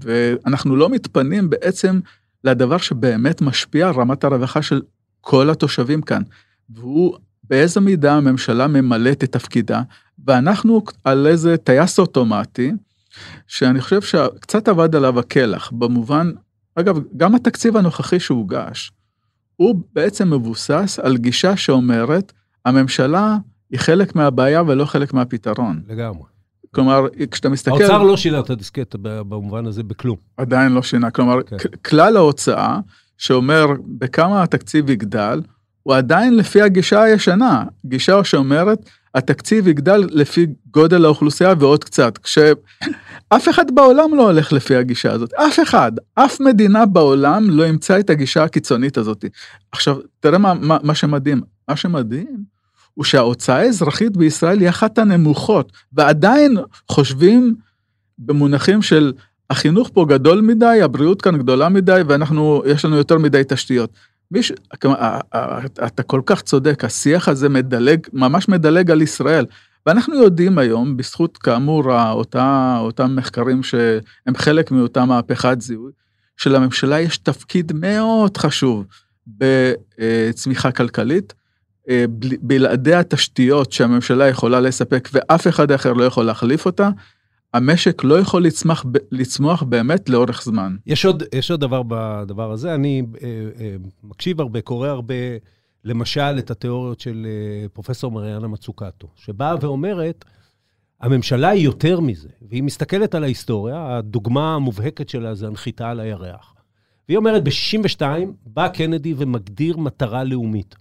ואנחנו לא מתפנים בעצם לדבר שבאמת משפיע על רמת הרווחה של כל התושבים כאן. והוא, באיזה מידה הממשלה ממלאת את תפקידה, ואנחנו על איזה טייס אוטומטי, שאני חושב שקצת אבד עליו הקלח, במובן, אגב, גם התקציב הנוכחי שהוגש, הוא בעצם מבוסס על גישה שאומרת, הממשלה היא חלק מהבעיה ולא חלק מהפתרון. לגמרי. כלומר, כשאתה מסתכל... האוצר לא שינה את הדיסקט במובן הזה בכלום. עדיין לא שינה. כלומר, כן. כלל ההוצאה, שאומר בכמה התקציב יגדל, הוא עדיין לפי הגישה הישנה. גישה שאומרת, התקציב יגדל לפי גודל האוכלוסייה ועוד קצת. כשאף אחד בעולם לא הולך לפי הגישה הזאת. אף אחד, אף מדינה בעולם לא ימצא את הגישה הקיצונית הזאת. עכשיו, תראה מה, מה, מה שמדהים. מה שמדהים הוא שההוצאה האזרחית בישראל היא אחת הנמוכות, ועדיין חושבים במונחים של החינוך פה גדול מדי, הבריאות כאן גדולה מדי, ואנחנו, יש לנו יותר מדי תשתיות. מיש, אתה כל כך צודק, השיח הזה מדלג, ממש מדלג על ישראל. ואנחנו יודעים היום, בזכות כאמור אותה, אותם מחקרים שהם חלק מאותה מהפכת זיהוי, שלממשלה יש תפקיד מאוד חשוב בצמיחה כלכלית, אה, בלעדי התשתיות שהממשלה יכולה לספק ואף אחד אחר לא יכול להחליף אותה, המשק לא יכול לצמח, לצמוח באמת לאורך זמן. יש עוד, יש עוד דבר בדבר הזה, אני אה, אה, מקשיב הרבה, קורא הרבה, למשל, את התיאוריות של אה, פרופסור מריאנה מצוקטו, שבאה ואומרת, הממשלה היא יותר מזה, והיא מסתכלת על ההיסטוריה, הדוגמה המובהקת שלה זה הנחיתה על הירח. והיא אומרת, ב-62' בא קנדי ומגדיר מטרה לאומית.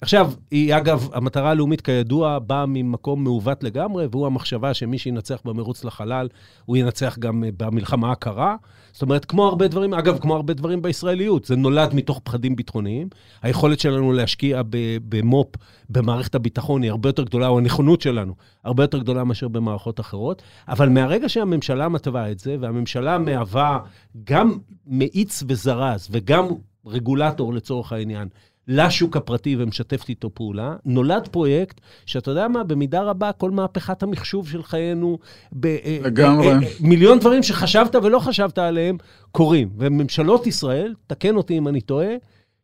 עכשיו, היא אגב, המטרה הלאומית כידוע באה ממקום מעוות לגמרי, והוא המחשבה שמי שינצח במרוץ לחלל, הוא ינצח גם אה, במלחמה הקרה. זאת אומרת, כמו הרבה דברים, אגב, כמו הרבה דברים בישראליות, זה נולד מתוך פחדים ביטחוניים. היכולת שלנו להשקיע במו"פ, במערכת הביטחון, היא הרבה יותר גדולה, או הנכונות שלנו, הרבה יותר גדולה מאשר במערכות אחרות. אבל מהרגע שהממשלה מתווה את זה, והממשלה מהווה גם מאיץ וזרז, וגם רגולטור לצורך העניין, לשוק הפרטי ומשתפת איתו פעולה, נולד פרויקט שאתה יודע מה, במידה רבה כל מהפכת המחשוב של חיינו, ב, אה, לגמרי. אה, אה, מיליון דברים שחשבת ולא חשבת עליהם קורים. וממשלות ישראל, תקן אותי אם אני טועה,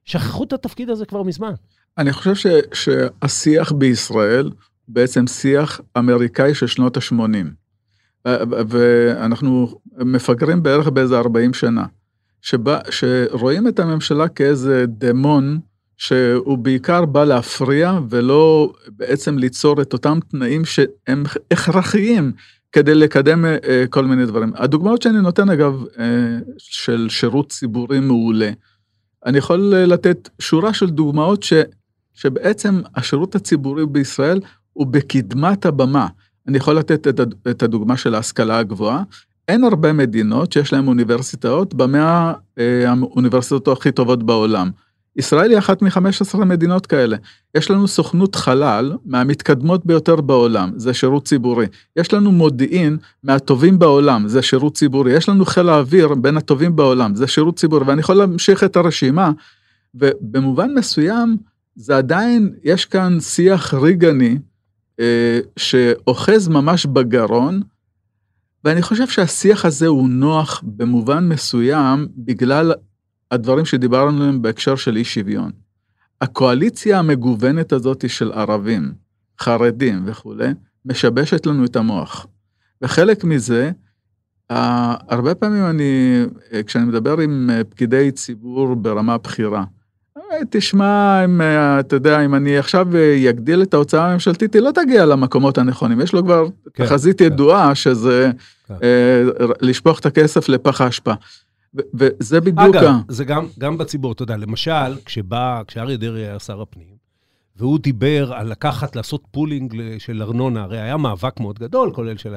שכחו את התפקיד הזה כבר מזמן. אני חושב ש, שהשיח בישראל בעצם שיח אמריקאי של שנות ה-80. ואנחנו מפגרים בערך באיזה 40 שנה. שבה, שרואים את הממשלה כאיזה דמון שהוא בעיקר בא להפריע ולא בעצם ליצור את אותם תנאים שהם הכרחיים כדי לקדם אה, כל מיני דברים. הדוגמאות שאני נותן אגב אה, של שירות ציבורי מעולה, אני יכול לתת שורה של דוגמאות ש, שבעצם השירות הציבורי בישראל הוא בקדמת הבמה. אני יכול לתת את הדוגמה של ההשכלה הגבוהה. אין הרבה מדינות שיש להן אוניברסיטאות במאה אה, האוניברסיטאות הכי טובות בעולם. ישראל היא אחת מ-15 מדינות כאלה. יש לנו סוכנות חלל מהמתקדמות ביותר בעולם, זה שירות ציבורי. יש לנו מודיעין מהטובים בעולם, זה שירות ציבורי. יש לנו חיל האוויר בין הטובים בעולם, זה שירות ציבורי. ואני יכול להמשיך את הרשימה, ובמובן מסוים זה עדיין, יש כאן שיח ריגני אה, שאוחז ממש בגרון, ואני חושב שהשיח הזה הוא נוח במובן מסוים בגלל הדברים שדיברנו עליהם בהקשר של אי שוויון. הקואליציה המגוונת הזאת של ערבים, חרדים וכולי, משבשת לנו את המוח. וחלק מזה, הרבה פעמים אני, כשאני מדבר עם פקידי ציבור ברמה בכירה, תשמע, אם, אתה יודע, אם אני עכשיו אגדיל את ההוצאה הממשלתית, היא לא תגיע למקומות הנכונים. יש לו כבר כן, תחזית כן. ידועה שזה כן. אה, לשפוך את הכסף לפח האשפה. וזה בדיוק... אגב, זה גם, גם בציבור, אתה יודע, למשל, כשבא, כשאריה דרעי היה שר הפנים, והוא דיבר על לקחת, לעשות pooling של ארנונה, הרי היה מאבק מאוד גדול, כולל של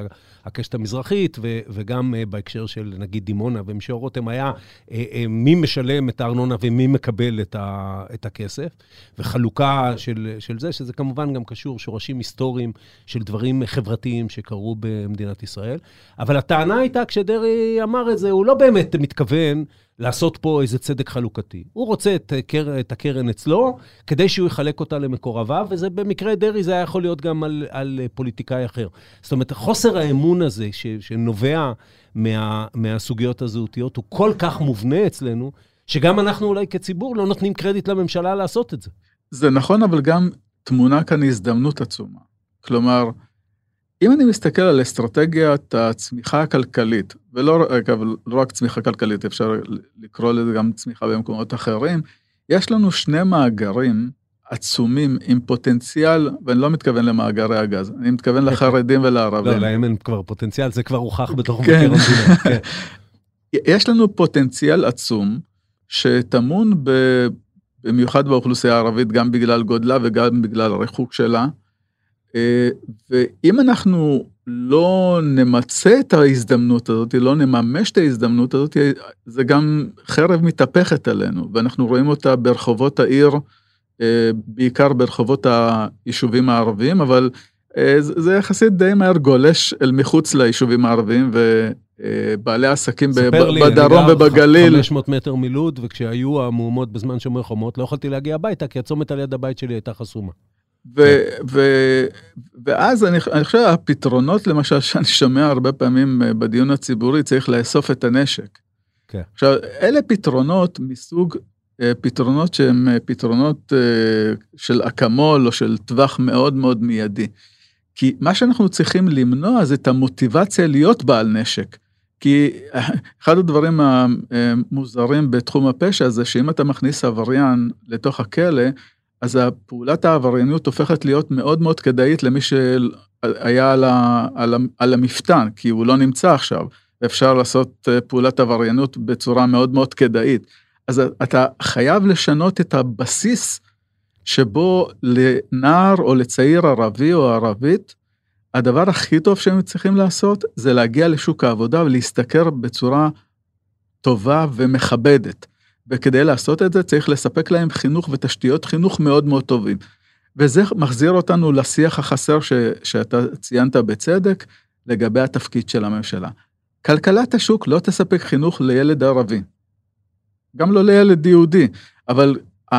הקשת המזרחית, ו, וגם uh, בהקשר של נגיד דימונה ומישור רותם, היה uh, uh, מי משלם את הארנונה ומי מקבל את, ה, את הכסף, וחלוקה של, של זה, שזה כמובן גם קשור, שורשים היסטוריים של דברים חברתיים שקרו במדינת ישראל. אבל הטענה הייתה, כשדרעי אמר את זה, הוא לא באמת מתכוון לעשות פה איזה צדק חלוקתי. הוא רוצה את, קר, את הקרן אצלו, כדי שהוא יחלק אותה למקורביו, וזה במקרה דרעי, זה היה יכול להיות גם על, על פוליטיקאי אחר. זאת אומרת, חוסר האמון הזה ש, שנובע מה, מהסוגיות הזהותיות הוא כל כך מובנה אצלנו, שגם אנחנו אולי כציבור לא נותנים קרדיט לממשלה לעשות את זה. זה נכון, אבל גם תמונה כאן הזדמנות עצומה. כלומר, אם אני מסתכל על אסטרטגיית הצמיחה הכלכלית, ולא אגב, לא רק צמיחה כלכלית, אפשר לקרוא לזה גם צמיחה במקומות אחרים, יש לנו שני מאגרים עצומים עם פוטנציאל, ואני לא מתכוון למאגרי הגז, אני מתכוון לחרדים ולערבים. לא, להם אין כבר פוטנציאל, זה כבר הוכח בתוך מבקר כן. המדינה. *laughs* כן. יש לנו פוטנציאל עצום שטמון במיוחד באוכלוסייה הערבית, גם בגלל גודלה וגם בגלל הריחוק שלה. אה, ואם אנחנו לא נמצה את ההזדמנות הזאת, לא נממש את ההזדמנות הזאת, זה גם חרב מתהפכת עלינו, ואנחנו רואים אותה ברחובות העיר, בעיקר ברחובות היישובים הערביים, אבל אה, זה יחסית די מהר גולש אל מחוץ ליישובים הערביים, ובעלי עסקים בדרום ובגליל. ספר לי, 500 מטר מלוד, וכשהיו המהומות בזמן שומר חומות, לא יכולתי להגיע הביתה, כי הצומת על יד הבית שלי הייתה חסומה. ו- ו- ואז אני, אני חושב הפתרונות למשל שאני שומע הרבה פעמים אה, בדיון הציבורי צריך לאסוף את הנשק. כן. עכשיו אלה פתרונות מסוג אה, פתרונות שהם אה, פתרונות של אקמול או של טווח מאוד מאוד מיידי. כי מה שאנחנו צריכים למנוע זה את המוטיבציה להיות בעל נשק. כי *laughs* אחד הדברים המוזרים בתחום הפשע זה שאם אתה מכניס עבריין לתוך הכלא, אז הפעולת העבריינות הופכת להיות מאוד מאוד כדאית למי שהיה על, ה, על, על המפתן, כי הוא לא נמצא עכשיו, אפשר לעשות אה, פעולת עבריינות בצורה מאוד מאוד כדאית. אז אתה חייב לשנות את הבסיס שבו לנער או לצעיר ערבי או ערבית, הדבר הכי טוב שהם צריכים לעשות זה להגיע לשוק העבודה ולהשתכר בצורה טובה ומכבדת. וכדי לעשות את זה צריך לספק להם חינוך ותשתיות חינוך מאוד מאוד טובים. וזה מחזיר אותנו לשיח החסר ש, שאתה ציינת בצדק לגבי התפקיד של הממשלה. כלכלת השוק לא תספק חינוך לילד ערבי, גם לא לילד יהודי, אבל ה...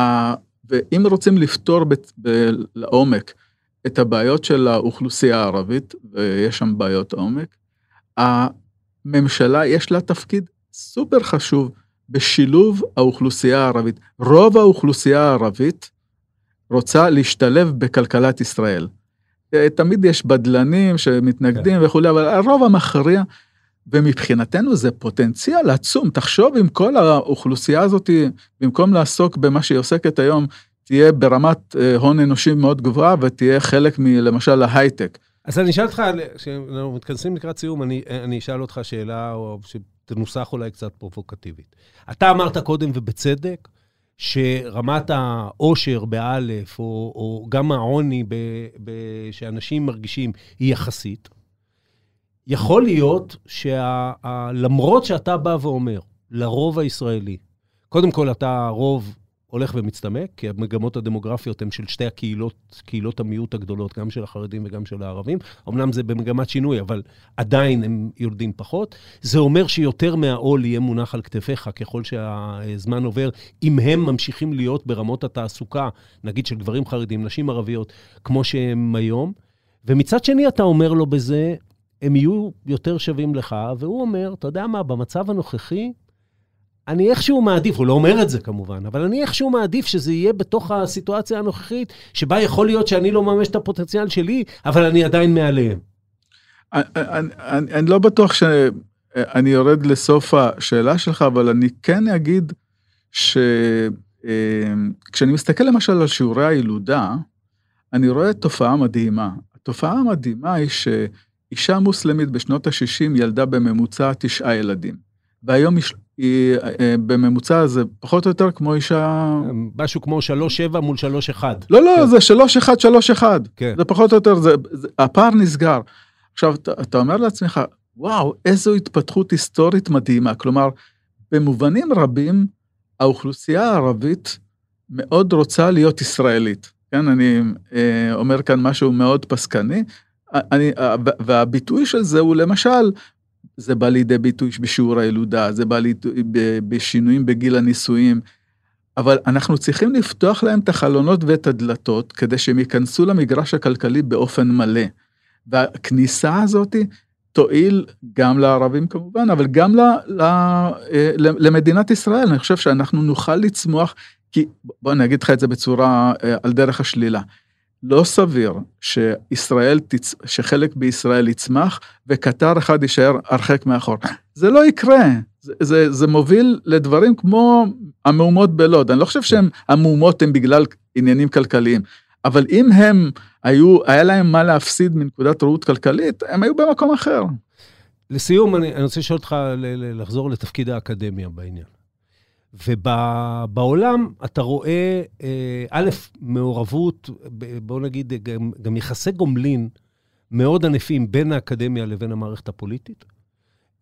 ואם רוצים לפתור ב... ב... לעומק את הבעיות של האוכלוסייה הערבית, ויש שם בעיות עומק, הממשלה יש לה תפקיד סופר חשוב בשילוב האוכלוסייה הערבית. רוב האוכלוסייה הערבית רוצה להשתלב בכלכלת ישראל. אה, תמיד יש בדלנים שמתנגדים כן. וכולי, אבל הרוב המכריע, ומבחינתנו זה פוטנציאל עצום. תחשוב אם כל האוכלוסייה הזאת, במקום לעסוק במה שהיא עוסקת היום, תהיה ברמת אה, הון אנושי מאוד גבוהה ותהיה חלק מלמשל ההייטק. אז אני אשאל אותך, כשאנחנו מתכנסים לקראת סיום, אני, אני אשאל אותך שאלה, או תנוסח אולי קצת פרובוקטיבית. אתה אמרת קודם, ובצדק, שרמת העושר באלף, או, או גם העוני ב, ב, שאנשים מרגישים, היא יחסית. יכול להיות שלמרות שאתה בא ואומר, לרוב הישראלי, קודם כל אתה רוב הולך ומצטמק, כי המגמות הדמוגרפיות הן של שתי הקהילות, קהילות המיעוט הגדולות, גם של החרדים וגם של הערבים. אמנם זה במגמת שינוי, אבל עדיין הם יורדים פחות. זה אומר שיותר מהעול יהיה מונח על כתפיך ככל שהזמן עובר, אם הם ממשיכים להיות ברמות התעסוקה, נגיד של גברים חרדים, נשים ערביות, כמו שהם היום. ומצד שני, אתה אומר לו בזה, הם יהיו יותר שווים לך, והוא אומר, אתה יודע מה, במצב הנוכחי, אני איכשהו מעדיף, הוא לא אומר את זה כמובן, אבל אני איכשהו מעדיף שזה יהיה בתוך הסיטואציה הנוכחית, שבה יכול להיות שאני לא ממש את הפוטנציאל שלי, אבל אני עדיין מעליהם. אני, לא בטוח שאני יורד לסוף השאלה שלך, אבל אני כן אגיד שכשאני אה, מסתכל למשל על שיעורי הילודה, אני רואה תופעה מדהימה. התופעה המדהימה היא שאישה מוסלמית בשנות ה-60 ילדה בממוצע תשעה ילדים. והיום היא אה, בממוצע זה פחות או יותר כמו אישה... משהו כמו 3-7 מול 3-1. לא, לא, כן. זה 3-1, 3-1. כן. זה פחות או יותר, זה, זה, הפער נסגר. עכשיו, אתה, אתה אומר לעצמך, וואו, איזו התפתחות היסטורית מדהימה. כלומר, במובנים רבים, האוכלוסייה הערבית מאוד רוצה להיות ישראלית. כן, אני אה, אומר כאן משהו מאוד פסקני. אני, והביטוי של זה הוא למשל זה בא לידי ביטוי בשיעור הילודה, זה בא לידי בשינויים בגיל הנישואים, אבל אנחנו צריכים לפתוח להם את החלונות ואת הדלתות כדי שהם ייכנסו למגרש הכלכלי באופן מלא. והכניסה הזאת תועיל גם לערבים כמובן, אבל גם ל, ל, אה, למדינת ישראל. אני חושב שאנחנו נוכל לצמוח, כי בוא אני אגיד לך את זה בצורה אה, על דרך השלילה. לא סביר שישראל, שחלק בישראל יצמח וקטר אחד יישאר הרחק מאחור. זה לא יקרה, זה, זה, זה מוביל לדברים כמו המהומות בלוד. אני לא חושב שהמהומות הן בגלל עניינים כלכליים, אבל אם הם היו, היה להם מה להפסיד מנקודת ראות כלכלית, הם היו במקום אחר. לסיום, אני, אני רוצה לשאול אותך לחזור לתפקיד האקדמיה בעניין. ובעולם אתה רואה, אה, א', מעורבות, בואו נגיד, גם, גם יחסי גומלין מאוד ענפים בין האקדמיה לבין המערכת הפוליטית.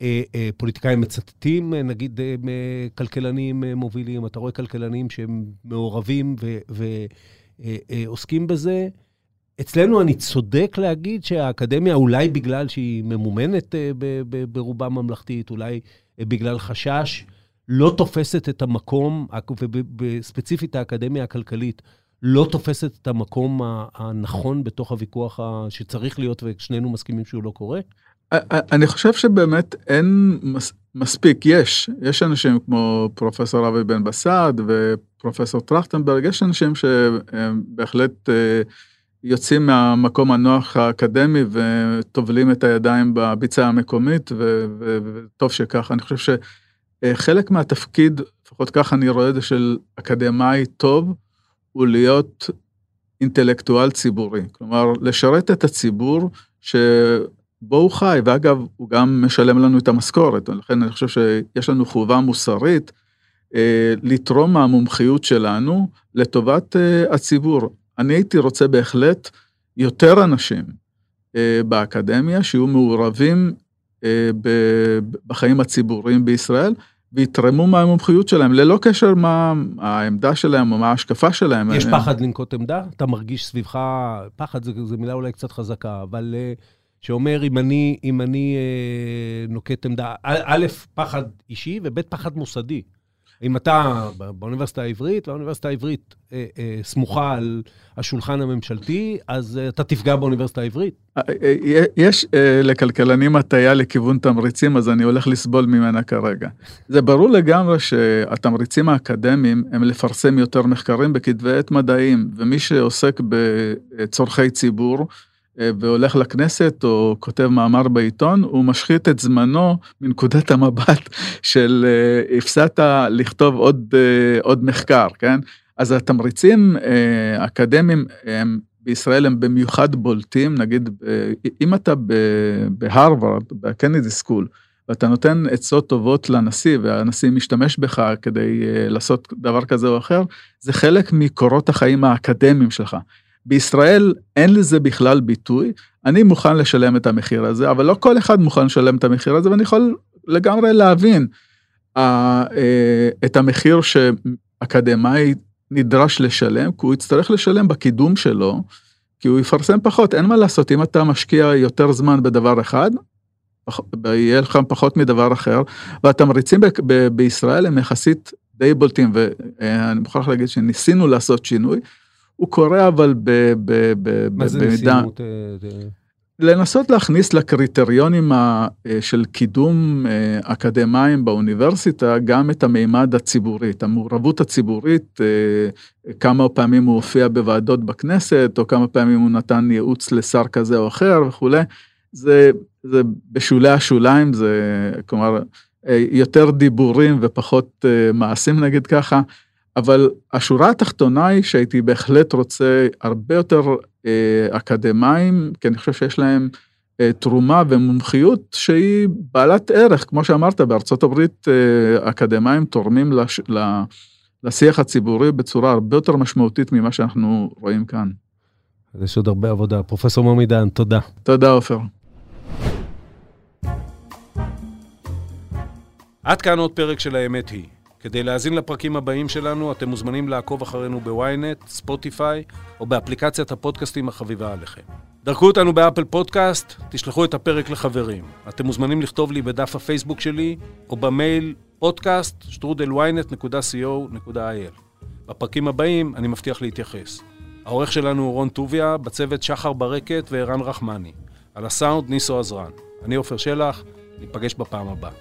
אה, אה, פוליטיקאים מצטטים, נגיד, כלכלנים מובילים, אתה רואה כלכלנים שהם מעורבים ועוסקים בזה. אצלנו אני צודק להגיד שהאקדמיה, אולי בגלל שהיא ממומנת ברובה ממלכתית, אולי בגלל חשש, לא תופסת את המקום, וספציפית האקדמיה הכלכלית, לא תופסת את המקום הנכון בתוך הוויכוח שצריך להיות, ושנינו מסכימים שהוא לא קורה? אני חושב שבאמת אין מספיק, יש, יש אנשים כמו פרופסור אבי בן בסט ופרופסור טרכטנברג, יש אנשים שבהחלט אה, יוצאים מהמקום הנוח האקדמי וטובלים את הידיים בביצה המקומית, וטוב שכך. אני חושב שחלק מהתפקיד, לפחות ככה אני רואה את זה, של אקדמאי טוב, הוא להיות אינטלקטואל ציבורי. כלומר, לשרת את הציבור שבו הוא חי, ואגב, הוא גם משלם לנו את המשכורת, ולכן אני חושב שיש לנו חובה מוסרית אה, לתרום מהמומחיות שלנו לטובת אה, הציבור. אני הייתי רוצה בהחלט יותר אנשים אה, באקדמיה שיהיו מעורבים אה, בחיים הציבוריים בישראל, ויתרמו מהמומחיות שלהם, ללא קשר מה העמדה שלהם או מה ההשקפה שלהם. יש פחד לנקוט עמדה? אתה מרגיש סביבך, פחד זו מילה אולי קצת חזקה, אבל אה, שאומר, אם אני, אם אני אה, נוקט עמדה, א', פחד אישי, וב', פחד מוסדי. אם אתה באוניברסיטה העברית, והאוניברסיטה העברית אה, אה, סמוכה על השולחן הממשלתי, אז אה, אתה תפגע באוניברסיטה העברית. אה, אה, יש אה, לכלכלנים הטיה לכיוון תמריצים, אז אני הולך לסבול ממנה כרגע. זה ברור לגמרי שהתמריצים האקדמיים הם לפרסם יותר מחקרים בכתבי עת מדעיים, ומי שעוסק בצורכי ציבור, אה, והולך לכנסת או כותב מאמר בעיתון, הוא משחית את זמנו מנקודת המבט של אה, הפסדת לכתוב עוד, אה, עוד מחקר, כן? אז התמריצים האקדמיים הם בישראל הם במיוחד בולטים, נגיד, אם אתה בהרווארד, בקנדי סקול, ואתה נותן עצות טובות לנשיא, והנשיא משתמש בך כדי לעשות דבר כזה או אחר, זה חלק מקורות החיים האקדמיים שלך. בישראל אין לזה בכלל ביטוי, אני מוכן לשלם את המחיר הזה, אבל לא כל אחד מוכן לשלם את המחיר הזה, ואני יכול לגמרי להבין אה, את המחיר שאקדמאי נדרש לשלם, כי הוא יצטרך לשלם בקידום שלו, כי הוא יפרסם פחות, אין מה לעשות, אם אתה משקיע יותר זמן בדבר אחד, יהיה לך פחות מדבר אחר, והתמריצים בישראל הם יחסית די בולטים, ואני מוכרח להגיד שניסינו לעשות שינוי, הוא קורה אבל ב, ב, ב, מה זה נסימות? לנסות להכניס לקריטריונים אה, של קידום אה, אקדמאים באוניברסיטה גם את המימד הציבורי, את המעורבות הציבורית, אה, כמה פעמים הוא הופיע בוועדות בכנסת, או כמה פעמים הוא נתן ייעוץ לשר כזה או אחר וכולי. זה, זה בשולי השוליים, זה כלומר יותר דיבורים ופחות מעשים נגיד ככה. אבל השורה התחתונה היא שהייתי בהחלט רוצה הרבה יותר אה, אקדמאים, כי אני חושב שיש להם אה, תרומה ומומחיות שהיא בעלת ערך, כמו שאמרת, בארצות הברית אה, אקדמאים תורמים לש, לשיח הציבורי בצורה הרבה יותר משמעותית ממה שאנחנו רואים כאן. יש עוד הרבה עבודה. פרופסור מומי דהן, תודה. תודה, עופר. עד כאן עוד פרק של האמת היא. כדי להאזין לפרקים הבאים שלנו, אתם מוזמנים לעקוב אחרינו ב ynet, Spotify, או באפליקציית הפודקאסטים החביבה עליכם. דרגו אותנו ב Apple Podcast, תשלחו את הפרק לחברים. אתם מוזמנים לכתוב לי בדף הפייסבוק שלי, או במייל פודקאסט שטרודל ynet.co.il. בפרקים הבאים אני מבטיח להתייחס. העורך שלנו הוא רון טוביה, בצוות שחר ברקת וערן רחמני. על הסאונד ניסו עזרן. אני עופר שלח, ניפגש בפעם הבאה.